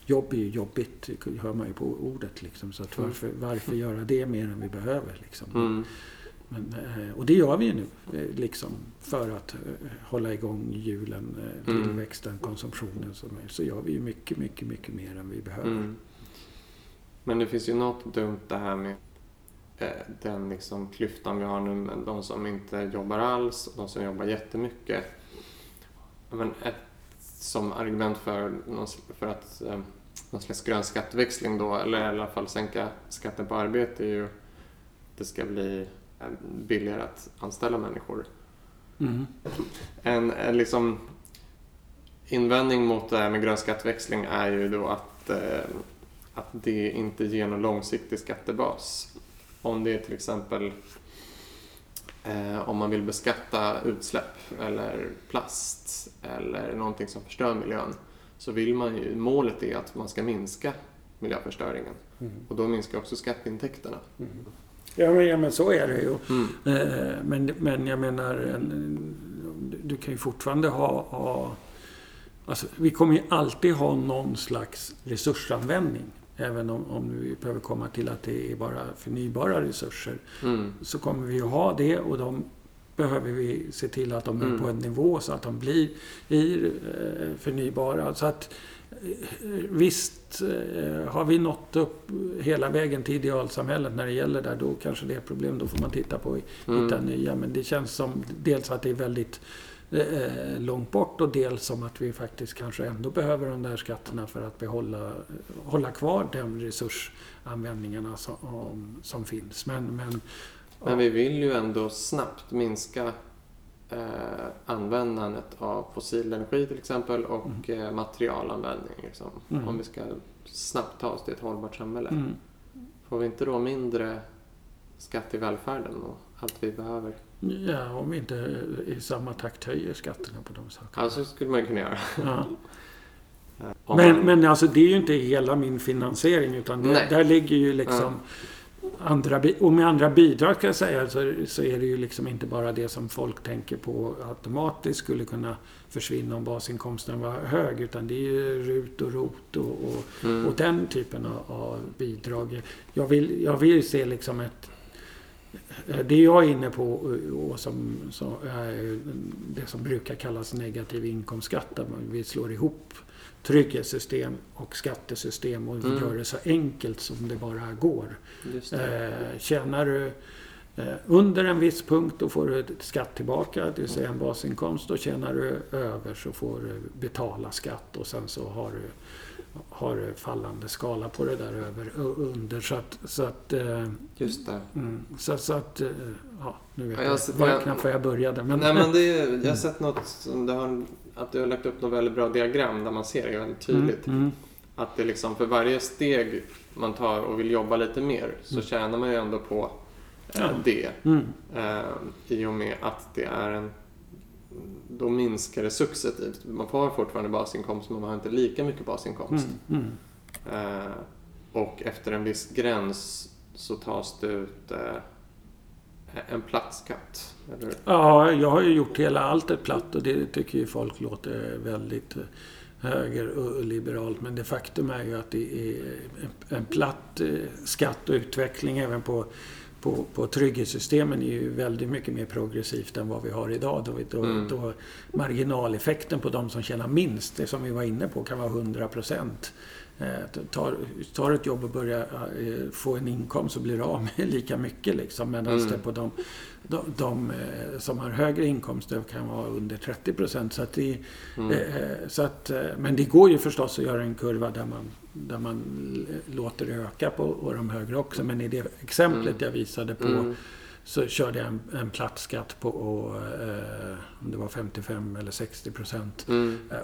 Jobb är ju jobbigt, hör man ju på ordet. Liksom. Så att varför, varför göra det mer än vi behöver? Liksom. Mm. Men, eh, och det gör vi ju nu, eh, liksom, för att eh, hålla igång hjulen, mm. tillväxten, mm. konsumtionen. Så gör vi ju mycket, mycket, mycket mer än vi behöver. Mm. Men det finns ju något dumt det här med den liksom klyftan vi har nu med de som inte jobbar alls och de som jobbar jättemycket. Men ett som argument för, för att någon slags grön skatteväxling då, eller i alla fall sänka skatten på arbete är ju att det ska bli billigare att anställa människor. Mm. En, en liksom invändning mot det här med grön skatteväxling är ju då att, eh, att det inte ger någon långsiktig skattebas. Om det är till exempel eh, om man vill beskatta utsläpp eller plast eller någonting som förstör miljön så vill man ju, målet är att man ska minska miljöförstöringen mm. och då minskar också skatteintäkterna. Mm. Ja men, ja, men så är det ju. Mm. Eh, men, men jag menar, du kan ju fortfarande ha, ha Alltså, vi kommer ju alltid ha någon slags resursanvändning. Även om, om vi behöver komma till att det är bara förnybara resurser. Mm. Så kommer vi att ha det och de behöver vi se till att de är mm. på en nivå så att de blir eh, förnybara. Så att Visst, eh, har vi nått upp hela vägen till idealsamhället när det gäller där, då kanske det är ett problem. Då får man titta på mm. hitta nya. Men det känns som dels att det är väldigt eh, långt bort och dels som att vi faktiskt kanske ändå behöver de där skatterna för att behålla, hålla kvar de resursanvändningarna som, som finns. Men, men, men vi vill ju ändå snabbt minska eh, användandet av fossil energi till exempel och mm. eh, materialanvändning. Liksom, mm. Om vi ska snabbt ta oss till ett hållbart samhälle. Mm. Får vi inte då mindre skatt i välfärden och allt vi behöver? Ja, om vi inte i samma takt höjer skatterna på de sakerna. Ja, så skulle man kunna göra. Ja. men, men alltså det är ju inte hela min finansiering utan det, där ligger ju liksom ja andra, och med andra bidrag kan jag säga så, så är det ju liksom inte bara det som folk tänker på automatiskt skulle kunna försvinna om basinkomsten var hög. Utan det är ju RUT och ROT och, och, mm. och den typen av, av, bidrag. Jag vill, jag vill se liksom ett det jag är inne på och som, som är det som brukar kallas negativ inkomstskatt, där vi slår ihop trygghetssystem och skattesystem och mm. gör det så enkelt som det bara går. Eh, tjänar du eh, under en viss punkt då får du skatt tillbaka, det vill säga en basinkomst. Och tjänar du över så får du betala skatt och sen så har du har fallande skala på det där över och under. Så att... Så att eh, Just det. Mm, så, så att... eh, Ja, nu vet Ja, jag, jag var jag- knappt var jag började. Men, Nej men det är, jag har sett något som det har, att du har lagt upp något väldigt bra diagram där man ser det väldigt tydligt. Mm, mm, Att det liksom för varje steg man tar och vill jobba lite mer så Mm. tjänar man ju ändå på eh, Ja. det. mm, Eh, I och med att det är en... Då minskar det successivt. Man får fortfarande basinkomst men man har inte lika mycket basinkomst. mm, mm. Eh, och efter en viss gräns så tas det ut eh, en plattskatt. Eller? Ja, jag har ju gjort hela alltet platt och det tycker ju folk låter väldigt eh, höger och liberalt. Men det faktum är ju att det är en- en platt eh, skatt och utveckling även på, på, på trygghetssystemen är ju väldigt mycket mer progressivt än vad vi har idag. Då, då, Mm. då marginaleffekten på de som tjänar minst, det som vi var inne på, kan vara 100 procent. Eh, tar, tar ett jobb och börjar eh, få en inkomst så blir av med lika mycket liksom. Medan Mm. det på de, de, de eh, som har högre inkomster kan vara under 30 procent. Så att det, Mm. så att, eh, men det går ju förstås att göra en kurva där man, där man låter det öka på och de högre också. Men i det exemplet Mm. jag visade på Mm. så körde jag en, en platt skatt på eh, om det var 55 eller 60 procent. Mm. Eh,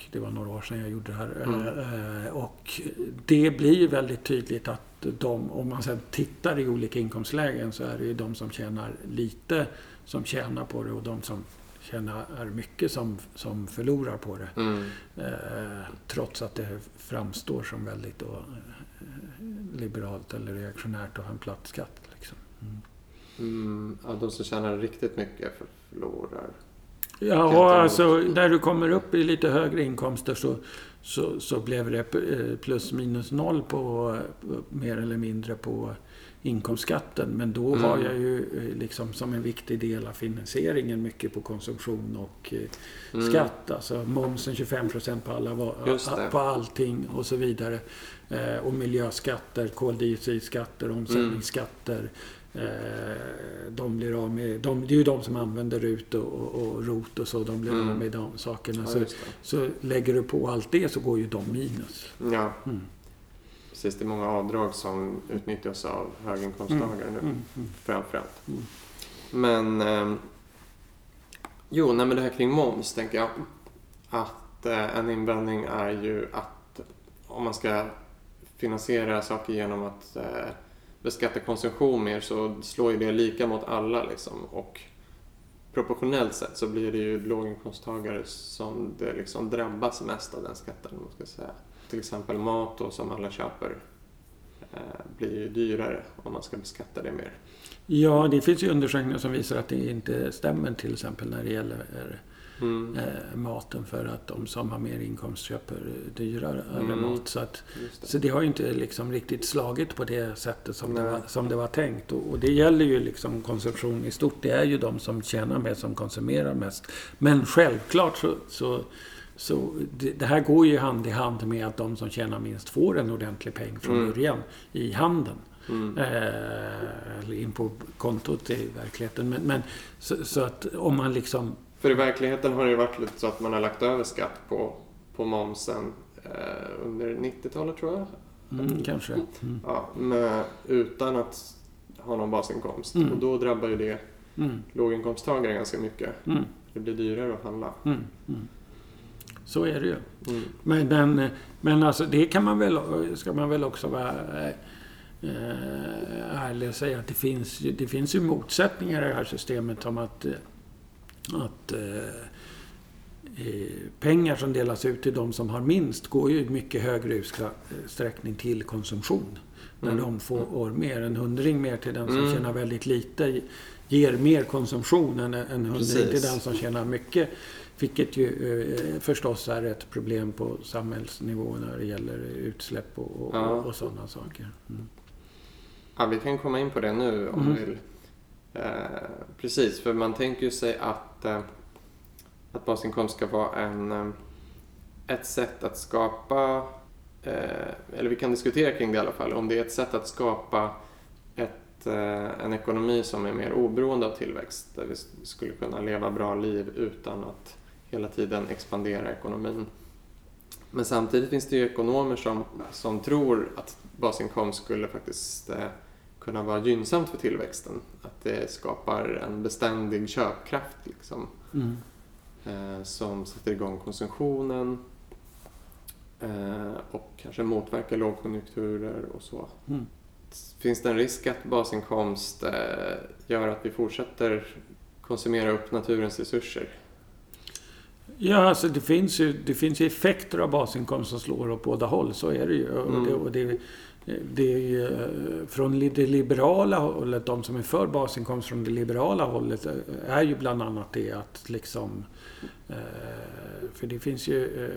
Och det var några år sedan jag gjorde det här. Mm. Eh, Och det blir väldigt tydligt att de, om man sedan tittar i olika inkomstlägen så är det ju de som tjänar lite som tjänar på det och de som tjänar mycket som, som förlorar på det. Mm. Eh, trots att det framstår som väldigt då, eh, liberalt eller reaktionärt att ha en platt skatt. Liksom. Mm. Mm. Ja, de som tjänar riktigt mycket förlorar. Ja, alltså när du kommer upp i lite högre inkomster så, så, så blev det eh, plus minus noll på mer eller mindre på inkomstskatten. Men då Mm. har jag ju eh, liksom som en viktig del av finansieringen mycket på konsumtion och eh, Mm. skatt. Alltså momsen 25% på, alla, på allting och så vidare. Och miljöskatter, koldioxidskatter, omsättningsskatter. Eh, de blir av med, de, det är ju de som använder RUT och, och, och ROT och så. De blir Mm. av med de sakerna. Ja, så, så lägger du på allt det så går ju de minus. Ja, Mm. precis. Det är många avdrag som utnyttjas av höginkomsttagare nu. Mm, mm, Framförallt. Mm. Men... ehm, jo, nej men det här kring moms tänker jag. Att eh, en invändning är ju att om man ska finansiera saker genom att eh, beskattar konsumtion mer så slår ju det lika mot alla liksom. Och proportionellt sett så blir det ju låginkomsttagare som det liksom drabbas mest av den skatten. Man ska säga. Till exempel mat då, som alla köper eh, blir ju dyrare om man ska beskatta det mer. Ja, det finns ju undersökningar som visar att det inte stämmer till exempel när det gäller Mm, eh, maten för att de som har mer inkomst köper dyrare Mm. mat. Så, att, det. så det har ju inte liksom riktigt slagit på det sättet som, det var, som det var tänkt. Och, och det gäller ju liksom konsumtion i stort. Det är ju de som tjänar mest som konsumerar mest. Men självklart så, så så det, det här går ju hand i hand med att de som tjänar minst får en ordentlig peng från Mm. början i handen. Mm. Eh, in på kontot i verkligheten. Men, men så, så att om man liksom... För i verkligheten har det ju varit lite så att man har lagt över skatt på, på momsen eh, under 90-talet tror jag. Mm, kanske. Mm, Ja, med, utan att ha någon basinkomst. Mm. Och då drabbar ju det mm, låginkomsttagare ganska mycket. mm, Det blir dyrare att handla. mm, mm. Så är det ju. Men, men, men alltså det kan man väl, ska man väl också vara eh, ärlig och säga att det finns, det finns ju motsättningar i det här systemet om att, eh, att eh, eh, pengar som delas ut till de som har minst går ju i mycket högre utsträckning till konsumtion. När Mm. de får mer. En hundring mer till den som Mm. tjänar väldigt lite ger mer konsumtion än en hundring Precis. till den som tjänar mycket. Vilket ju eh, förstås är ett problem på samhällsnivå när det gäller utsläpp och, och, Ja. och sådana saker. Mm. Ja, vi kan komma in på det nu om Mm. du vill. Eh, precis, för man tänker ju sig att, eh, att basinkomst ska vara en, eh, ett sätt att skapa, eh, eller vi kan diskutera kring det i alla fall, om det är ett sätt att skapa ett, eh, en ekonomi som är mer oberoende av tillväxt. Där vi skulle kunna leva bra liv utan att hela tiden expandera ekonomin. Men samtidigt finns det ju ekonomer som, som tror att basinkomst skulle faktiskt eh, kunna vara gynnsamt för tillväxten. Att det skapar en beständig köpkraft liksom, Mm. eh, som sätter igång konsumtionen eh, och kanske motverkar lågkonjunkturer och så. Mm. Finns det en risk att basinkomst eh, gör att vi fortsätter konsumera upp naturens resurser? Ja, alltså det finns ju, det finns ju effekter av basinkomst som slår åt båda håll. Så är det ju. Och Mm. det, och det, det är ju eh, från det liberala hållet, de som är för basinkomst från det liberala hållet, eh, är ju bland annat det att liksom... eh, För det finns ju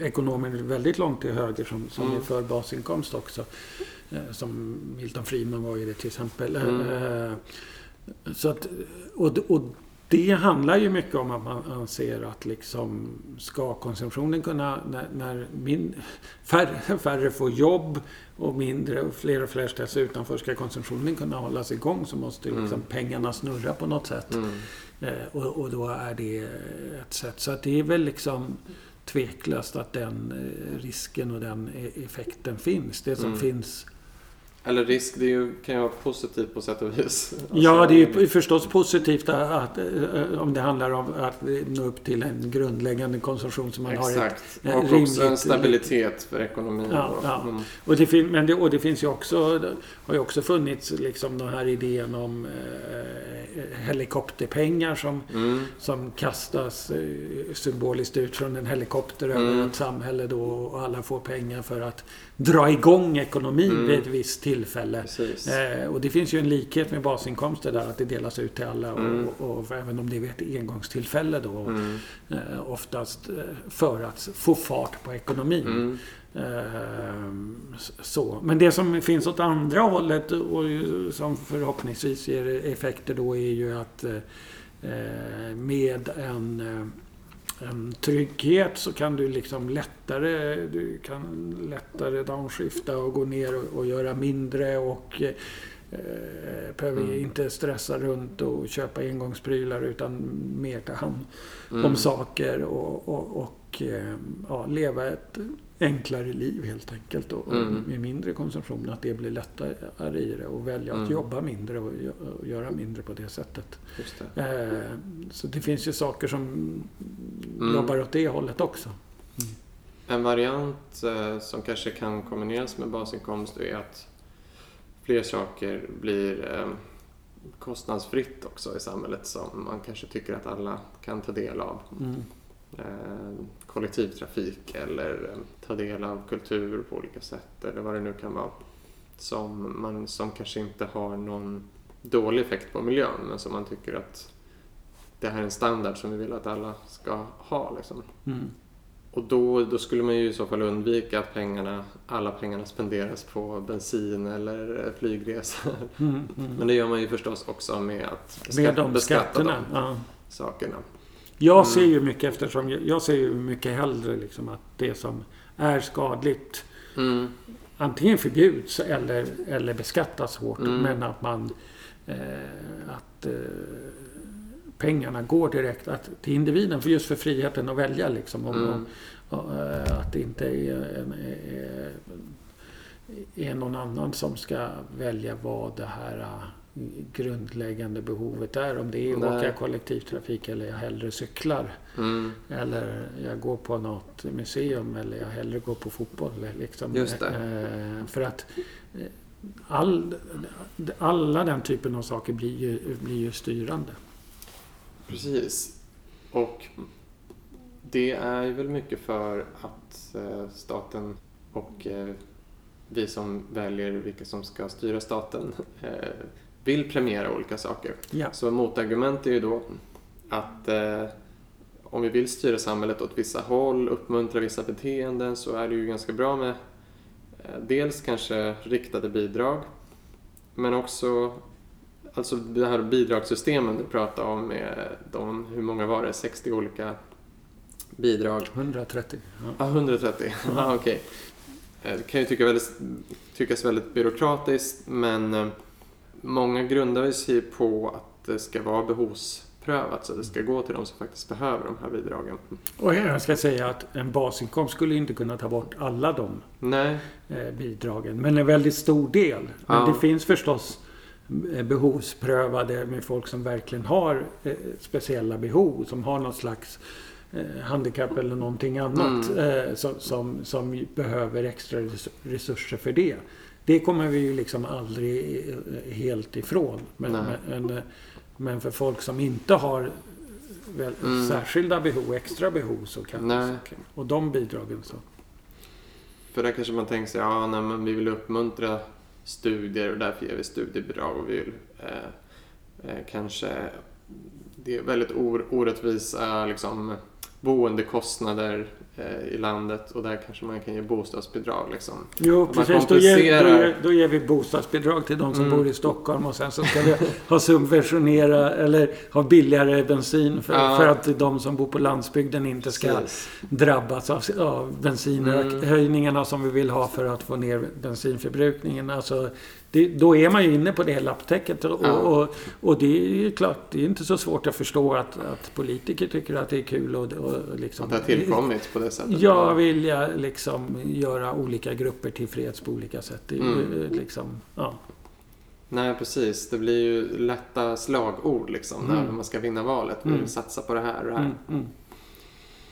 ekonomer väldigt långt till höger som, som Mm. är för basinkomst också. Som Milton Friedman var ju det till exempel. Mm. Så att, och, och det handlar ju mycket om att man anser att liksom ska konsumtionen kunna, när, när min, färre, färre får jobb och mindre och fler och fler ställs utanför, ska konsumtionen kunna hållas igång så måste liksom Mm. pengarna snurra på något sätt. Mm. Eh, och, och då är det ett sätt. Så att det är väl liksom tveklöst att den eh, risken och den e- effekten finns. Det som Mm. finns Eller risk, det ju, kan ju vara positivt på sätt och vis. Ja, Alltså, det är ju förstås positivt att, att, eh, om det handlar om att nå upp till en grundläggande konsumtion som man har. Exakt. ett Och rimligt- också en stabilitet för ekonomin. Ja, och- ja. Mm. Och det, men det, och det finns ju också, det har ju också funnits liksom den här idén om eh, helikopterpengar som, Mm. som kastas eh, symboliskt ut från en helikopter över Mm. ett samhälle då och alla får pengar för att dra igång ekonomin Mm. vid ett visst tillfälle. Eh, och det finns ju en likhet med basinkomster där, att det delas ut till alla. Mm. Och, och även om det är ett engångstillfälle då. Mm. Eh, oftast eh, för att få fart på ekonomin. Mm. Eh, så. Men det som finns åt andra hållet och som förhoppningsvis ger effekter då är ju att eh, med en, en trygghet så kan du liksom lättare, du kan lättare downshifta och gå ner och, och göra mindre och eh, behöver Mm. inte stressa runt och köpa engångsprylar utan mer ta hand Mm. om saker och, och, och eh, ja, leva ett enklare liv helt enkelt. Och, och Mm. med mindre konsumtion, att det blir lättare i det och välja Mm. att jobba mindre och, och göra mindre på det sättet. Det. Eh, så det finns ju saker som Mm. jobbar åt det hållet också. En variant eh, som kanske kan kombineras med basinkomst är att fler saker blir eh, kostnadsfritt också i samhället som man kanske tycker att alla kan ta del av. Mm. Kollektivtrafik eller ta del av kultur på olika sätt eller vad det nu kan vara. Som, man, som kanske inte har någon dålig effekt på miljön men som man tycker att det här är en standard som vi vill att alla ska ha. Liksom. Mm. Och då, då skulle man ju i så fall undvika att pengarna, alla pengarna spenderas på bensin eller flygresor. Mm. Mm. Men det gör man ju förstås också med att Med beskatta, de beskatta skatterna. de Ja. sakerna. Jag Mm. ser ju mycket eftersom jag, jag ser ju mycket hellre liksom att det som är skadligt Mm, antingen förbjuds eller, eller beskattas hårt. Mm. Men att man eh, att eh, pengarna går direkt att, till individen. För just för friheten att välja liksom. Om, mm, och, eh, att det inte är, en, är, är någon annan som ska välja vad det här grundläggande behovet är. Om det är att Nej. åka kollektivtrafik eller jag hellre cyklar. mm, Eller jag går på något museum eller jag hellre går på fotboll. Liksom. Eh, För att eh, all, alla den typen av saker blir ju, blir ju styrande. precis. Och det är ju väl mycket för att eh, staten och eh, vi som väljer vilka som ska styra staten vill premiera olika saker. Ja. Så motargument är ju då att eh, om vi vill styra samhället åt vissa håll, uppmuntra vissa beteenden så är det ju ganska bra med eh, dels kanske riktade bidrag men också alltså det här bidragssystemen du pratade om med de, hur många var det, 60 olika bidrag 130. Ja. Ja, 130. Ja, okej. Eh, Det kan ju tycka väldigt, tyckas väldigt byråkratiskt men eh, många grundar sig på att det ska vara behovsprövat så det ska gå till de som faktiskt behöver de här bidragen. Och jag ska säga att en basinkomst skulle inte kunna ta bort alla de Nej. eh, bidragen. Men en väldigt stor del. Men Ja. det finns förstås eh, behovsprövade med folk som verkligen har eh, speciella behov. Som har någon slags handikapp eller någonting annat. Eh, som, som, som behöver extra res- resurser för det. Det kommer vi ju liksom aldrig eh, helt ifrån. Men, men, eh, men för folk som inte har väl, Mm. särskilda behov, extra behov så kan, kan Och de bidragen så. För där kanske man tänker sig, ja nej, men vi vill uppmuntra studier och därför ger vi studiebidrag och vi vill eh, eh, kanske det är väldigt or- orättvisa liksom, boendekostnader eh, i landet och där kanske man kan ge bostadsbidrag. Liksom. Jo, precis. Då ger, då, ger, då ger vi bostadsbidrag till de som Mm. bor i Stockholm och sen så ska vi ha subventionera eller ha billigare bensin för, Ja. för att de som bor på landsbygden inte ska Precis. drabbas av, av bensinhöjningarna Mm. som vi vill ha för att få ner bensinförbrukningen. Alltså, det, då är man ju inne på det lapptäcket. Och, Ja. och, och det är ju klart, det är inte så svårt att förstå att, att politiker tycker att det är kul och, och liksom... Att det har tillkommit på det sättet. Jag vill ja, liksom göra olika grupper tillfreds på olika sätt. Det Mm. liksom, ja. Nej, precis. Det blir ju lätta slagord liksom när Mm. man ska vinna valet. Vi vill Mm. satsa på det här och det här. Mm, mm.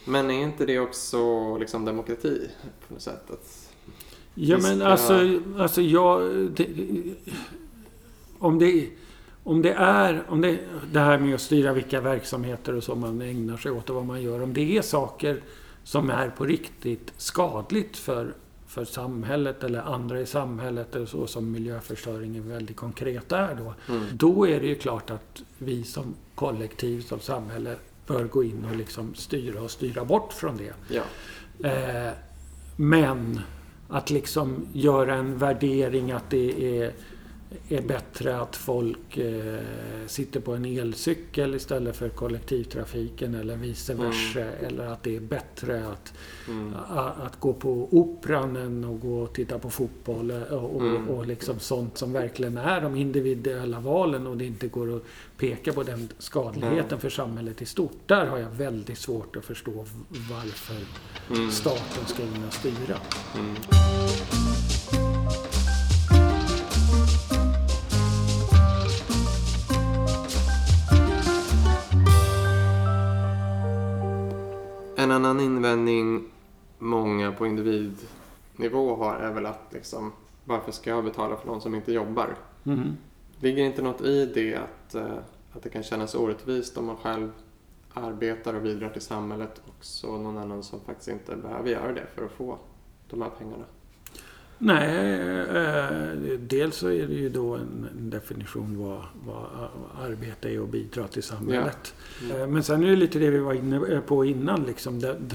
Men är inte det också liksom demokrati på något sätt? Att Ja men alltså, alltså jag... Det, om det... Om det är om det, det här med att styra vilka verksamheter och så man ägnar sig åt och vad man gör. Om det är saker som är på riktigt skadligt för, för samhället eller andra i samhället eller så som miljöförstöringen väldigt konkret är då. Mm. Då är det ju klart att vi som kollektiv, som samhälle bör gå in och liksom styra och styra bort från det. Ja. Eh, men att liksom göra en värdering att det är, är bättre att folk eh, sitter på en elcykel istället för kollektivtrafiken eller vice versa. Eller att det är bättre att, Mm. a, att gå på operan än att gå och titta på fotboll. eh, Och, och, Mm. och liksom sånt som verkligen är de individuella valen och det inte går att peka på den skadligheten Nej. för samhället i stort. Där har jag väldigt svårt att förstå varför Mm. staten ska in och styra. En annan invändning många på individnivå har är väl att liksom, varför ska jag betala för någon som inte jobbar? Mm. Ligger inte något i det att, eh, att det kan kännas orättvist om man själv arbetar och bidrar till samhället och så någon annan som faktiskt inte behöver göra det för att få de här pengarna? Nej, eh, dels så är det ju då en, en definition vad, vad arbete är och bidra till samhället. Mm. Eh, Men sen är det lite det vi var inne på innan. Liksom. Den,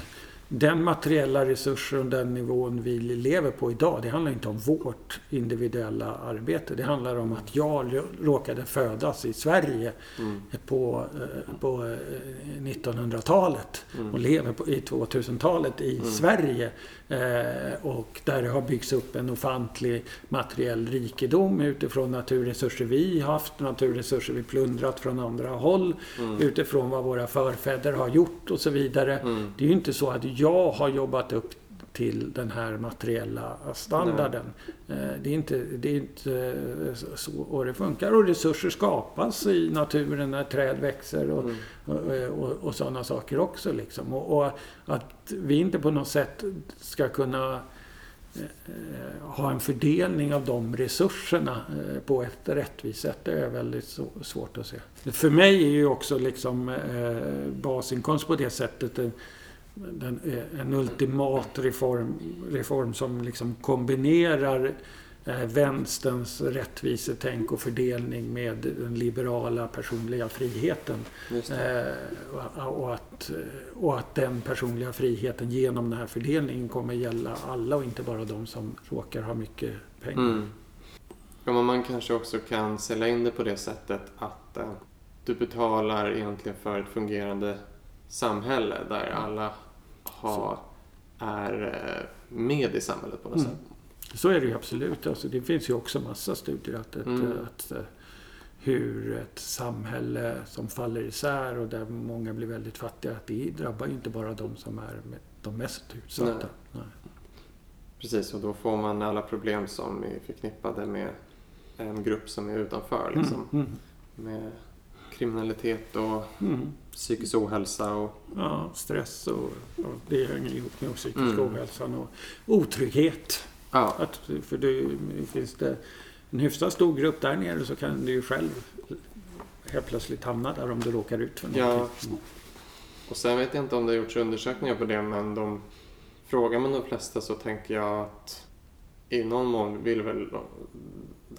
den materiella resurser och den nivån vi lever på idag, det handlar inte om vårt individuella arbete. Det handlar om att jag råkade födas i Sverige Mm. på, eh, på eh, 1900-talet Mm. och lever på, i 2000-talet i Mm. Sverige. Eh, och där det har byggts upp en ofantlig materiell rikedom utifrån naturresurser vi haft, naturresurser vi plundrat från andra håll, Mm. utifrån vad våra förfäder har gjort och så vidare. Mm. Det är ju inte så att jag har jobbat upp till den här materiella standarden. Eh, Det är inte, det är inte eh, så och det funkar. Och resurser skapas i naturen när träd växer och, Mm. och, och, och sådana saker också. Liksom. Och, att vi inte på något sätt ska kunna eh, ha en fördelning av de resurserna eh, på ett rättvist sätt. Det är väldigt svårt att se. För mig är ju också liksom eh, basinkomst på det sättet den, en ultimat reform, reform som liksom kombinerar eh, vänsterns rättvisetänk och fördelning med den liberala personliga friheten. Eh, och, och, att, och att den personliga friheten genom den här fördelningen kommer gälla alla och inte bara de som råkar ha mycket pengar. Mm. Ja, men man kanske också kan sälja in det på det sättet att eh, du betalar egentligen för ett fungerande samhälle där alla har, är eh, med i samhället på något Mm. sätt. Så är det ju absolut. Alltså, det finns ju också massa studier att, att, Mm. att, eh, hur ett samhälle som faller isär och där många blir väldigt fattiga, det drabbar ju inte bara de som är de mest utsatta. Nej. Nej. Precis, och då får man alla problem som är förknippade med en grupp som är utanför. Mm, liksom. Mm, mm. Med kriminalitet och mm. psykisk ohälsa. Och... Ja, stress och, och det hänger ihop med psykisk mm. ohälsan och otrygghet. Ja. Att, för det finns det en hyfsat stor grupp där nere så kan du ju själv helt plötsligt hamna där om du råkar ut för någonting. Ja. Mm. Och sen vet jag inte om det har gjorts undersökningar på det men de frågar man de flesta så tänker jag att i någon mån vill väl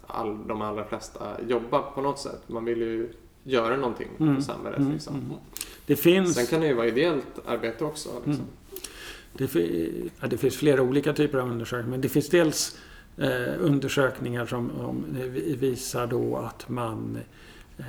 all, de allra flesta jobba på något sätt. Man vill ju göra någonting mm. för samhället. Mm. Liksom. Mm. Det finns... Sen kan det ju vara ideellt arbete också. Liksom. Mm. Det, ja, det, finns flera olika typer av undersökningar. Men det finns dels eh, undersökningar som om, visar då att man eh,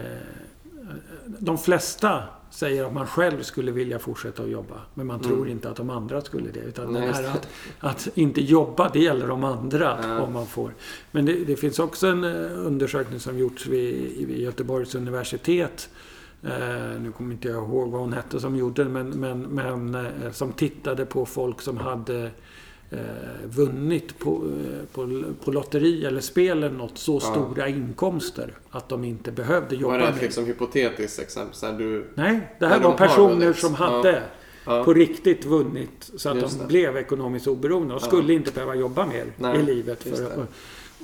de flesta säger att man själv skulle vilja fortsätta att jobba. Men man tror mm. inte att de andra skulle det. Utan Nej, det att, att, inte jobba, det gäller de andra ja. om man får. Men det, det, finns också en eh, undersökning som gjorts vid, vid Göteborgs universitet. Eh, nu kommer inte jag ihåg vad hon hette som gjorde det, men, men, men eh, som tittade på folk som hade vunnit på, eh, på, på lotteri eller spel eller något så ja. stora inkomster att de inte behövde jobba. Var det ett liksom hypotetiskt exempel? Du, Nej, det här var personer som hade ja. på riktigt vunnit så att Just de det. blev ekonomiskt oberoende och skulle inte behöva jobba mer Nej. i livet. För,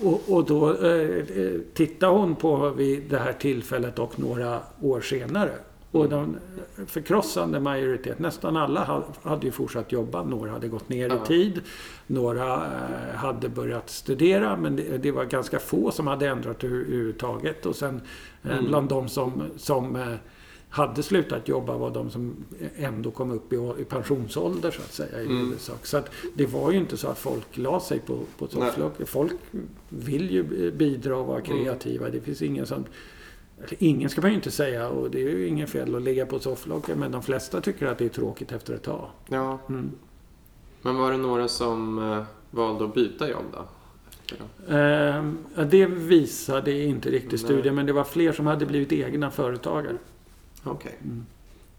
och, och, då eh, eh, tittade hon på vid det här tillfället och några år senare. Och den förkrossande majoritet, nästan alla hade ju fortsatt jobba. Några hade gått ner i tid. Några eh, hade börjat studera men det, det, var ganska få som hade ändrat överhuvudtaget. Och sen eh, mm. bland de som, som eh, hade slutat jobba var de som ändå kom upp i, pensionsålder så att säga i mm. Så att det var ju inte så att folk la sig på, på sofflocket. Folk vill ju bidra och vara mm. kreativa. Mm. Det finns ingen som Ingen ska man ju inte säga och det är ju inget fel att ligga på sofflocket men de flesta tycker att det är tråkigt efter ett tag. Ja. Mm. Men var det några som eh, valde att byta jobb då? Eh, det visade inte riktigt studien men det var fler som hade blivit egna företagare. Okej. Okay. Mm.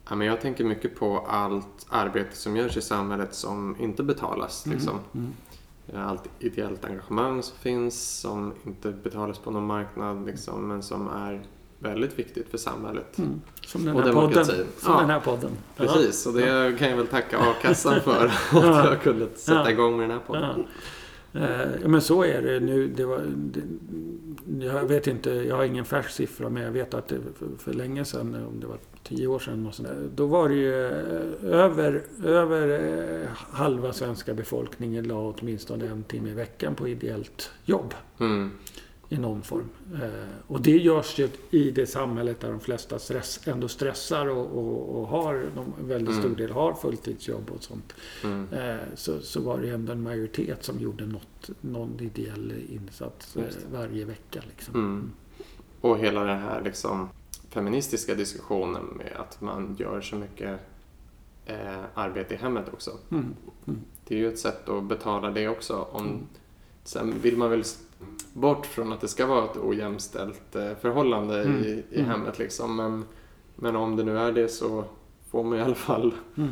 Ja, men jag tänker mycket på allt arbete som görs i samhället som inte betalas. Mm. Liksom. Mm. Allt ideellt engagemang som finns som inte betalas på någon marknad liksom, men som är väldigt viktigt för samhället. Mm. Som den här och podden. Som ja, den här podden. Precis, och det ja. kan jag väl tacka a-kassan för. att jag kunde sätta igång med den här podden. Eh, men så är det nu. Det var, det, jag vet inte, jag har ingen färsk siffra men jag vet att det för, för länge sedan, om det var tio år sedan och sådär, då var det ju eh, över, över eh, halva svenska befolkningen la åtminstone en timme i veckan på ideellt jobb. Mm i någon form. Eh, och det görs ju i det samhället där de flesta stress, ändå stressar och, och, och har, de väldigt stor mm. del har fulltidsjobb och sånt. Mm. Eh, så, så var det ändå en majoritet som gjorde något, någon ideell insats eh, varje vecka. Liksom. Mm. mm. Och hela den här liksom, feministiska diskussionen med att man gör så mycket eh, arbete i hemmet också. Mm. Mm. Det är ju ett sätt att betala det också. Om, Sen vill man väl bort från att det ska vara ett ojämställt eh, förhållande mm. i, i mm. hemmet. Liksom. Men, men om det nu är det så får man i alla fall mm.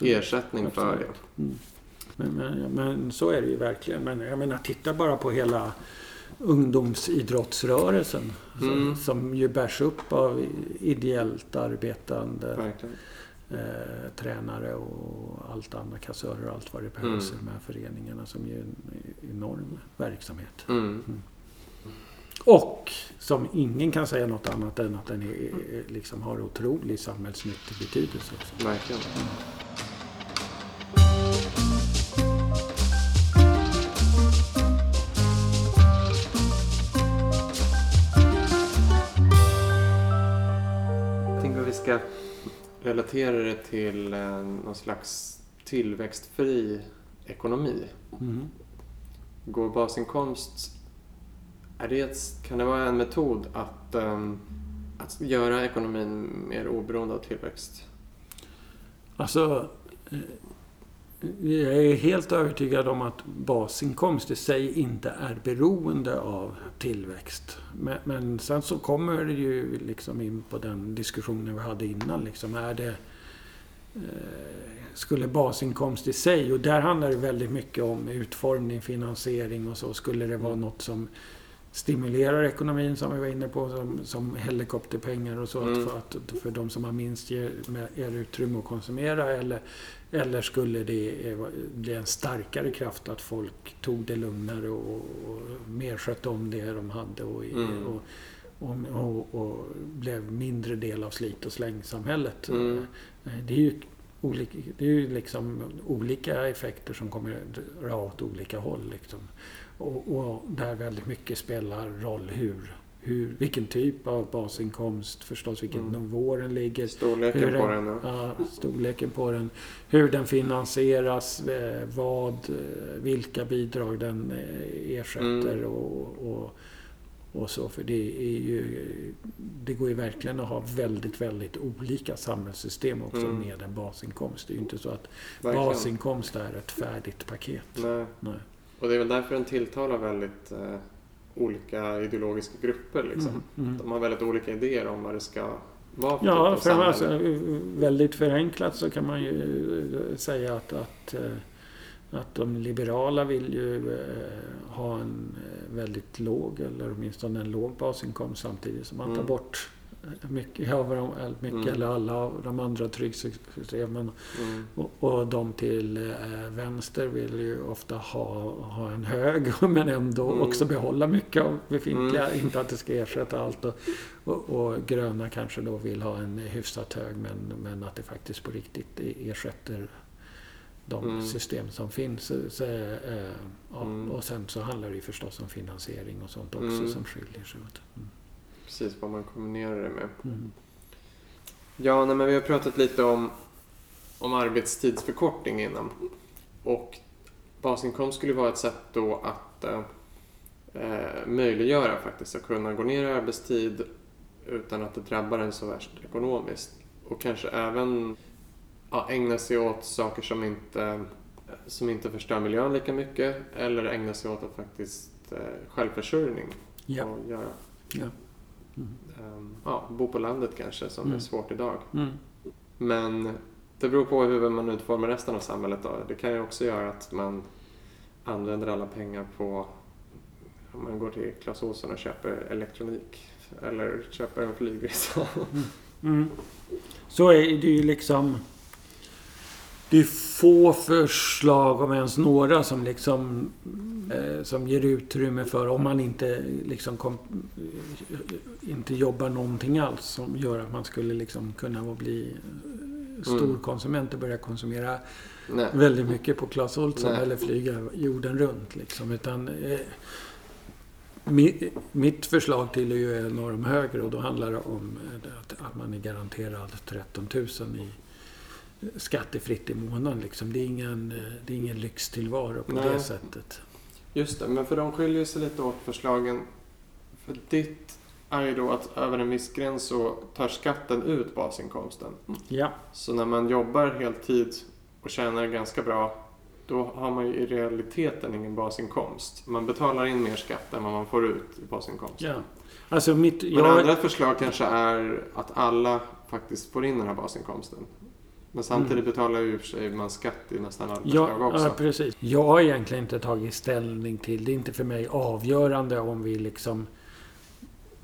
ersättning Absolut. för det. Mm. Men, men, men, så är det ju verkligen. Men jag menar, titta bara på hela ungdomsidrottsrörelsen. Mm. Som, som ju bärs upp av ideellt arbetande verkligen eh, tränare och allt annat, kassörer och allt vad det behövs mm. i de här föreningarna som är en enorm verksamhet. Mm. Mm. Och som ingen kan säga något annat än att den är, liksom har otrolig samhällsnyttig betydelse. Också. Verkligen. Relatera det till eh, någon slags tillväxtfri ekonomi. Mm. Går basinkomst, är det kan det vara en metod att, um, att göra ekonomin mer oberoende av tillväxt? Alltså, eh, Jag är helt övertygad om att basinkomst i sig inte är beroende av tillväxt. Men, men sen så kommer det ju liksom in på den diskussionen vi hade innan. Liksom, är det, eh, skulle basinkomst i sig, och där handlar det väldigt mycket om utformning, finansiering och så. Skulle det vara något som stimulerar ekonomin som vi var inne på, som, som helikopterpengar och så, mm. för, att, för de som har minst ger er utrymme att konsumera? Eller, eller skulle det bli en starkare kraft att folk tog det lugnare och, och mer skötte om det de hade och, mm. och, och, och, blev mindre del av slit och slängsamhället? Mm. Det är ju olika, det är ju liksom olika effekter som kommer dra åt olika håll. Liksom. Och, och, där väldigt mycket spelar roll hur, hur, vilken typ av basinkomst, förstås vilken mm. nivå den ligger. Storleken den, på den. Ja, storleken på den. Hur den finansieras, eh, vad, eh, vilka bidrag den eh, ersätter mm. och, och, och, så. För det är ju, det går ju verkligen att ha väldigt, väldigt olika samhällssystem också mm. med en basinkomst. Det är ju inte så att verkligen. basinkomst är ett färdigt paket. Nej. Nej. Och det är väl därför den tilltalar väldigt eh, olika ideologiska grupper. Liksom. Mm, mm. De har väldigt olika idéer om vad det ska vara för Ja, typ för alltså, väldigt förenklat så kan man ju eh, säga att, att, eh, att de liberala vill ju eh, ha en väldigt låg, eller åtminstone en låg basinkomst samtidigt som man tar mm. bort mycket, ja, mycket mm. eller alla av de andra trygghetssystemen. Mm. Och, och de till eh, vänster vill ju ofta ha, ha en hög men ändå mm. också behålla mycket av befintliga. Mm. Inte att det ska ersätta allt. Och, och, och, gröna kanske då vill ha en hyfsat hög men, men att det faktiskt på riktigt ersätter de mm. system som finns. Så, äh, ja, mm. Och sen så handlar det ju förstås om finansiering och sånt också som skiljer sig åt. Precis vad man kombinerar det med. Mm. Ja, nej, men vi har pratat lite om, om arbetstidsförkortning innan. Och basinkomst skulle vara ett sätt då att eh, eh, möjliggöra faktiskt att kunna gå ner i arbetstid utan att det drabbar en så värst ekonomiskt. Och kanske även ja, ägna sig åt saker som inte, som inte förstör miljön lika mycket eller ägna sig åt att faktiskt eh, självförsörjning. Ja. Och göra. Ja. Mm. Ja, bo på landet kanske, som mm. är svårt idag. Mm. Men det beror på hur man utformar resten av samhället. Då. Det kan ju också göra att man använder alla pengar på om man går till Clas Ohlson och köper elektronik eller köper en flygresa. Mm. Så är det ju liksom det är få förslag, om ens några, som liksom eh, som ger utrymme för, om man inte liksom kom, inte jobbar någonting alls, som gör att man skulle liksom kunna bli storkonsument och börja konsumera Nej. väldigt mycket på Clas Ohlson eller flyga jorden runt. Liksom. Utan, eh, mitt förslag till är ju en de högre och då handlar det om att, att man är garanterad 13 000 i skattefritt i månaden. Liksom. Det, är ingen, det är ingen lyxtillvaro på Nej. det sättet. Just det, men för de skiljer sig lite åt förslagen. För ditt är ju då att över en viss gräns så tar skatten ut basinkomsten. Ja. Så när man jobbar heltid och tjänar ganska bra då har man ju i realiteten ingen basinkomst. Man betalar in mer skatt än vad man får ut i basinkomsten. Ja. Alltså mitt, Men jag... andra förslag kanske är att alla faktiskt får in den här basinkomsten. Men samtidigt mm. betalar ju för sig man skatt i nästan alla ja, också. Ja, precis. Jag har egentligen inte tagit ställning till, det är inte för mig avgörande om vi liksom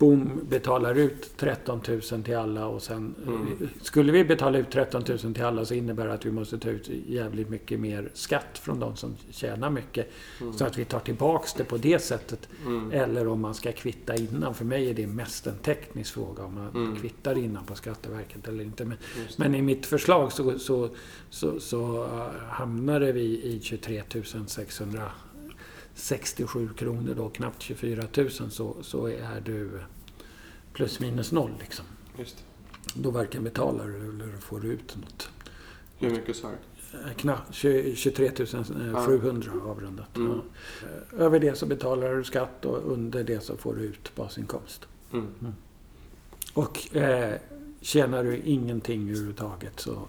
boom, betalar ut 13 000 till alla och sen... Mm. Skulle vi betala ut 13 000 till alla så innebär det att vi måste ta ut jävligt mycket mer skatt från de som tjänar mycket. Mm. Så att vi tar tillbaks det på det sättet. Mm. Eller om man ska kvitta innan. För mig är det mest en teknisk fråga om man mm. kvittar innan på Skatteverket eller inte. Men, men i mitt förslag så, så, så, så hamnade vi i 23 600 67 kronor då, knappt 24 000, så, så är du plus minus noll. Liksom. Just. Då varken betalar du eller får ut något. Hur mycket sa du? Knappt 23 700 ah. avrundat. Mm. Över det så betalar du skatt och under det så får du ut basinkomst. Mm. Mm. Och eh, tjänar du ingenting överhuvudtaget så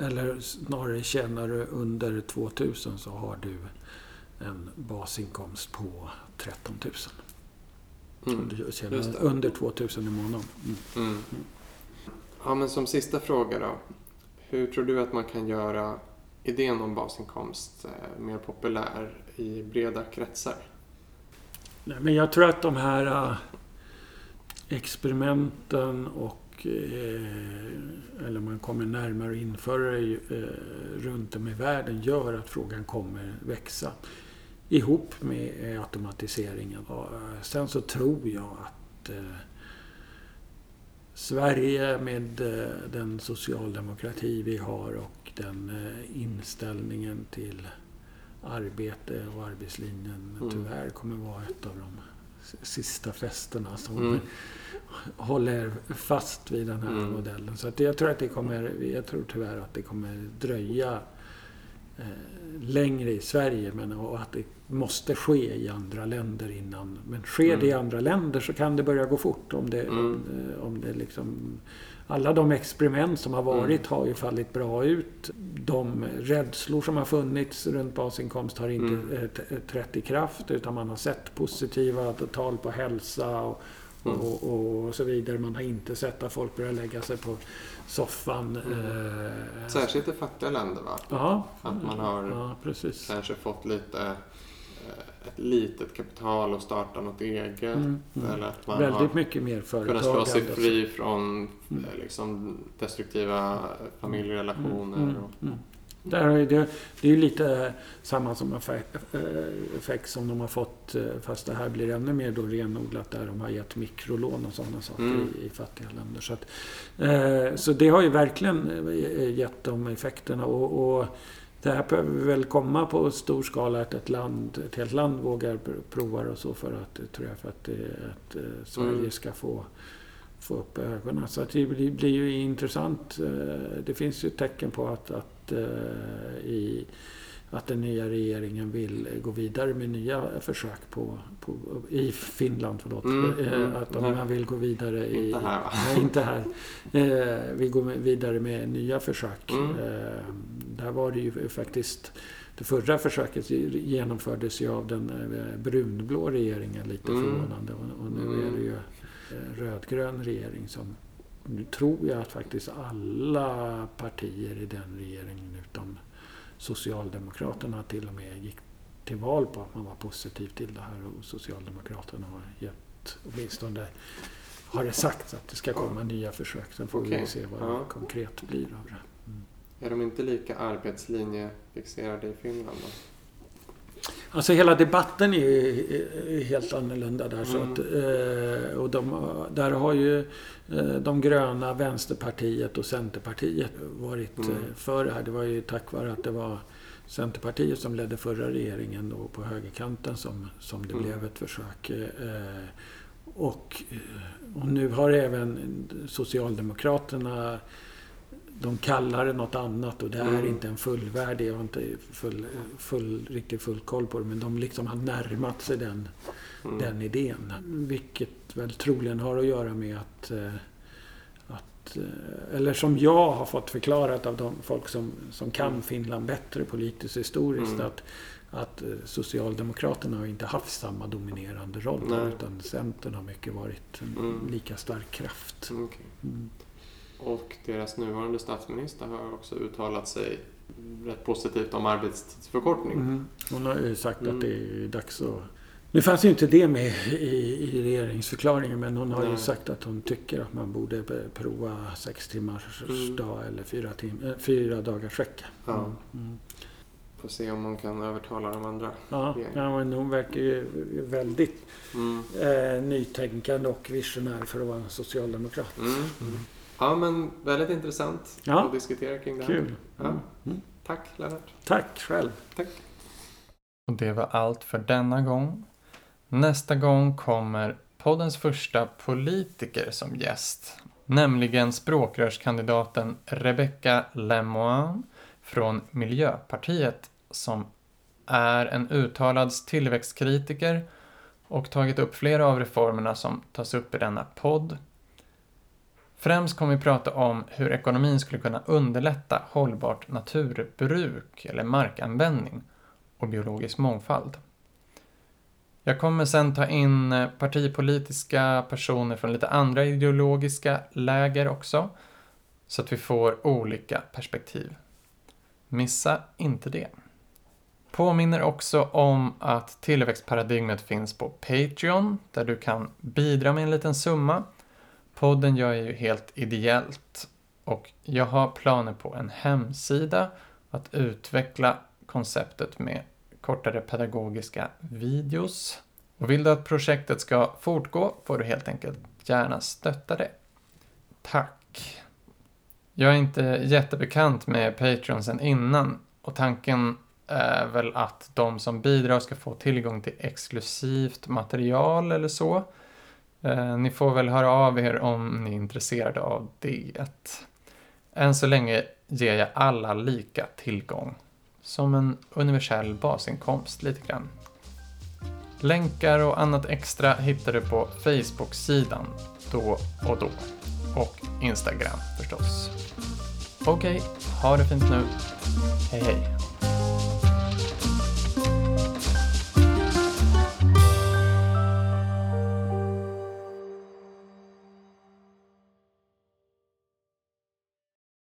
eller snarare tjänar du under 2000 så har du en basinkomst på 13 000. Mm. Under 2000 i månaden. Mm. Mm. Ja, men som sista fråga då. Hur tror du att man kan göra idén om basinkomst eh, mer populär i breda kretsar? Nej, men jag tror att de här äh, experimenten och eh, eller man kommer närmare att införa det eh, runt om i världen gör att frågan kommer växa ihop med eh, automatiseringen. Och, sen så tror jag att eh, Sverige med eh, den socialdemokrati vi har och den eh, inställningen till arbete och arbetslinjen Mm. tyvärr kommer vara ett av de sista fästena som Mm. håller fast vid den här Mm. modellen. Så att jag tror att det kommer, jag tror tyvärr att det kommer dröja längre i Sverige men och att det måste ske i andra länder innan. Men sker det i Mm. andra länder så kan det börja gå fort. Om det, Mm. om, eh, om det liksom, alla de experiment som har varit Mm. har ju fallit bra ut. De rädslor som har funnits runt basinkomst har inte Mm. eh, t- trätt i kraft utan man har sett positiva tal på hälsa och, Mm. och, och så vidare. Man har inte sett att folk börjar lägga sig på soffan. Mm. Eh, Särskilt i fattiga länder va? Ja, Att man har ja kanske fått lite eh, ett litet kapital och starta något eget. Mm, mm. Eller att man Väldigt har mycket mer kunnat slå sig företagande. fri från Mm. eh, liksom, destruktiva familjerelationer. Mm, och, mm. Där är det, det är ju lite samma som effekt, som de har fått, eh, fast det här blir ännu mer då renodlat där de har gett mikrolån och sådana saker Mm. i, i fattiga länder. Så, att, eh, så det har ju verkligen gett de effekterna. Och, och det här behöver väl komma på stor skala att ett land, ett helt land vågar pr- prova det och så för att, tror jag, för att, det- att eh, Sverige Mm. ska få få upp ögonen. Så att det blir, blir ju intressant. Eh, Det finns ju tecken på att, att, eh, i, att den nya regeringen vill gå vidare med nya försök på, på, i Finland. Förlåt. Mm, Eh, mm, att de nej. man vill gå vidare i... Inte här, va? Nej, inte här. Eh, Vi går med- vidare med nya försök. Mm. Eh, Där var det ju faktiskt... Det förra försöket genomfördes ju av den eh, brunblå regeringen, lite Mm. förvånande. Och, och nu är Mm. det ju eh, rödgrön regering som... Nu tror jag att faktiskt alla partier i den regeringen utom Socialdemokraterna till och med gick till val på att man var positiv till det här och Socialdemokraterna har gett, åtminstone har det sagts att det ska komma nya försök. Sen får Okej. vi se vad Ja. det konkret blir av det. Är de inte lika arbetslinjefixerade i Finland då? Alltså hela debatten är ju helt annorlunda där. Så Mm. att, eh, och de, där har ju eh, de gröna, Vänsterpartiet och Centerpartiet varit Mm. eh, för det här. Det var ju tack vare att det var Centerpartiet som ledde förra regeringen och på högerkanten som, som det Mm. blev ett försök. Och, och nu har även Socialdemokraterna de kallar det något annat och det är Mm. inte en fullvärdig, jag har inte full, full, riktigt full koll på det, men de liksom har närmat sig den, Mm. den idén. Vilket väl troligen har att göra med att, eh, att eh, eller som jag har fått förklarat av de folk som, som kan Mm. Finland bättre politiskt historiskt, Mm. att, att eh, Socialdemokraterna har inte haft samma dominerande roll Nej. utan Centern har mycket varit en Mm. lika stark kraft. Mm. Mm. Och deras nuvarande statsminister har också uttalat sig rätt positivt om arbetstidsförkortning. Mm. Hon har ju sagt Mm. att det är dags att... Nu fanns ju inte det med i, i regeringsförklaringen men hon har ju Nej. sagt att hon tycker att man borde prova sex timmars Mm. dag eller fyra, tim- äh, fyra dagars vecka. Ja. Mm. Får se om hon kan övertala de andra. Ja, ja, men hon verkar ju väldigt Mm. eh, nytänkande och visionär för att vara en socialdemokrat. Ja, men väldigt intressant Ja. att diskutera kring det här. Kul. Ja. Mm. Mm. Tack Lennart. Tack själv. Och det var allt för denna gång. Nästa gång kommer poddens första politiker som gäst. Nämligen språkrörskandidaten Rebecca Lemoine från Miljöpartiet som är en uttalad Främst kommer vi prata om hur ekonomin skulle kunna underlätta hållbart naturbruk eller markanvändning och biologisk mångfald. Jag kommer sen ta in eh, partipolitiska personer från lite andra ideologiska läger också, så att vi får olika perspektiv. Missa inte det. Påminner också om att tillväxtparadigmet finns på Patreon, där du kan bidra med en liten summa. Podden gör jag ju helt ideellt och jag har planer på en hemsida att utveckla konceptet med kortare pedagogiska videos. Och vill du att projektet ska fortgå får du helt enkelt gärna stötta det. Tack! Jag är inte jättebekant med Patreon sen innan och tanken är väl att de som bidrar ska få tillgång till exklusivt material eller så. Eh, ni får väl höra av er om ni är intresserade av det. Än så länge ger jag alla lika tillgång. Som en universell basinkomst lite grann. Länkar och annat extra hittar du på Facebook-sidan då och då. Och Instagram förstås. Okej, okay, ha det fint nu. Hej hej.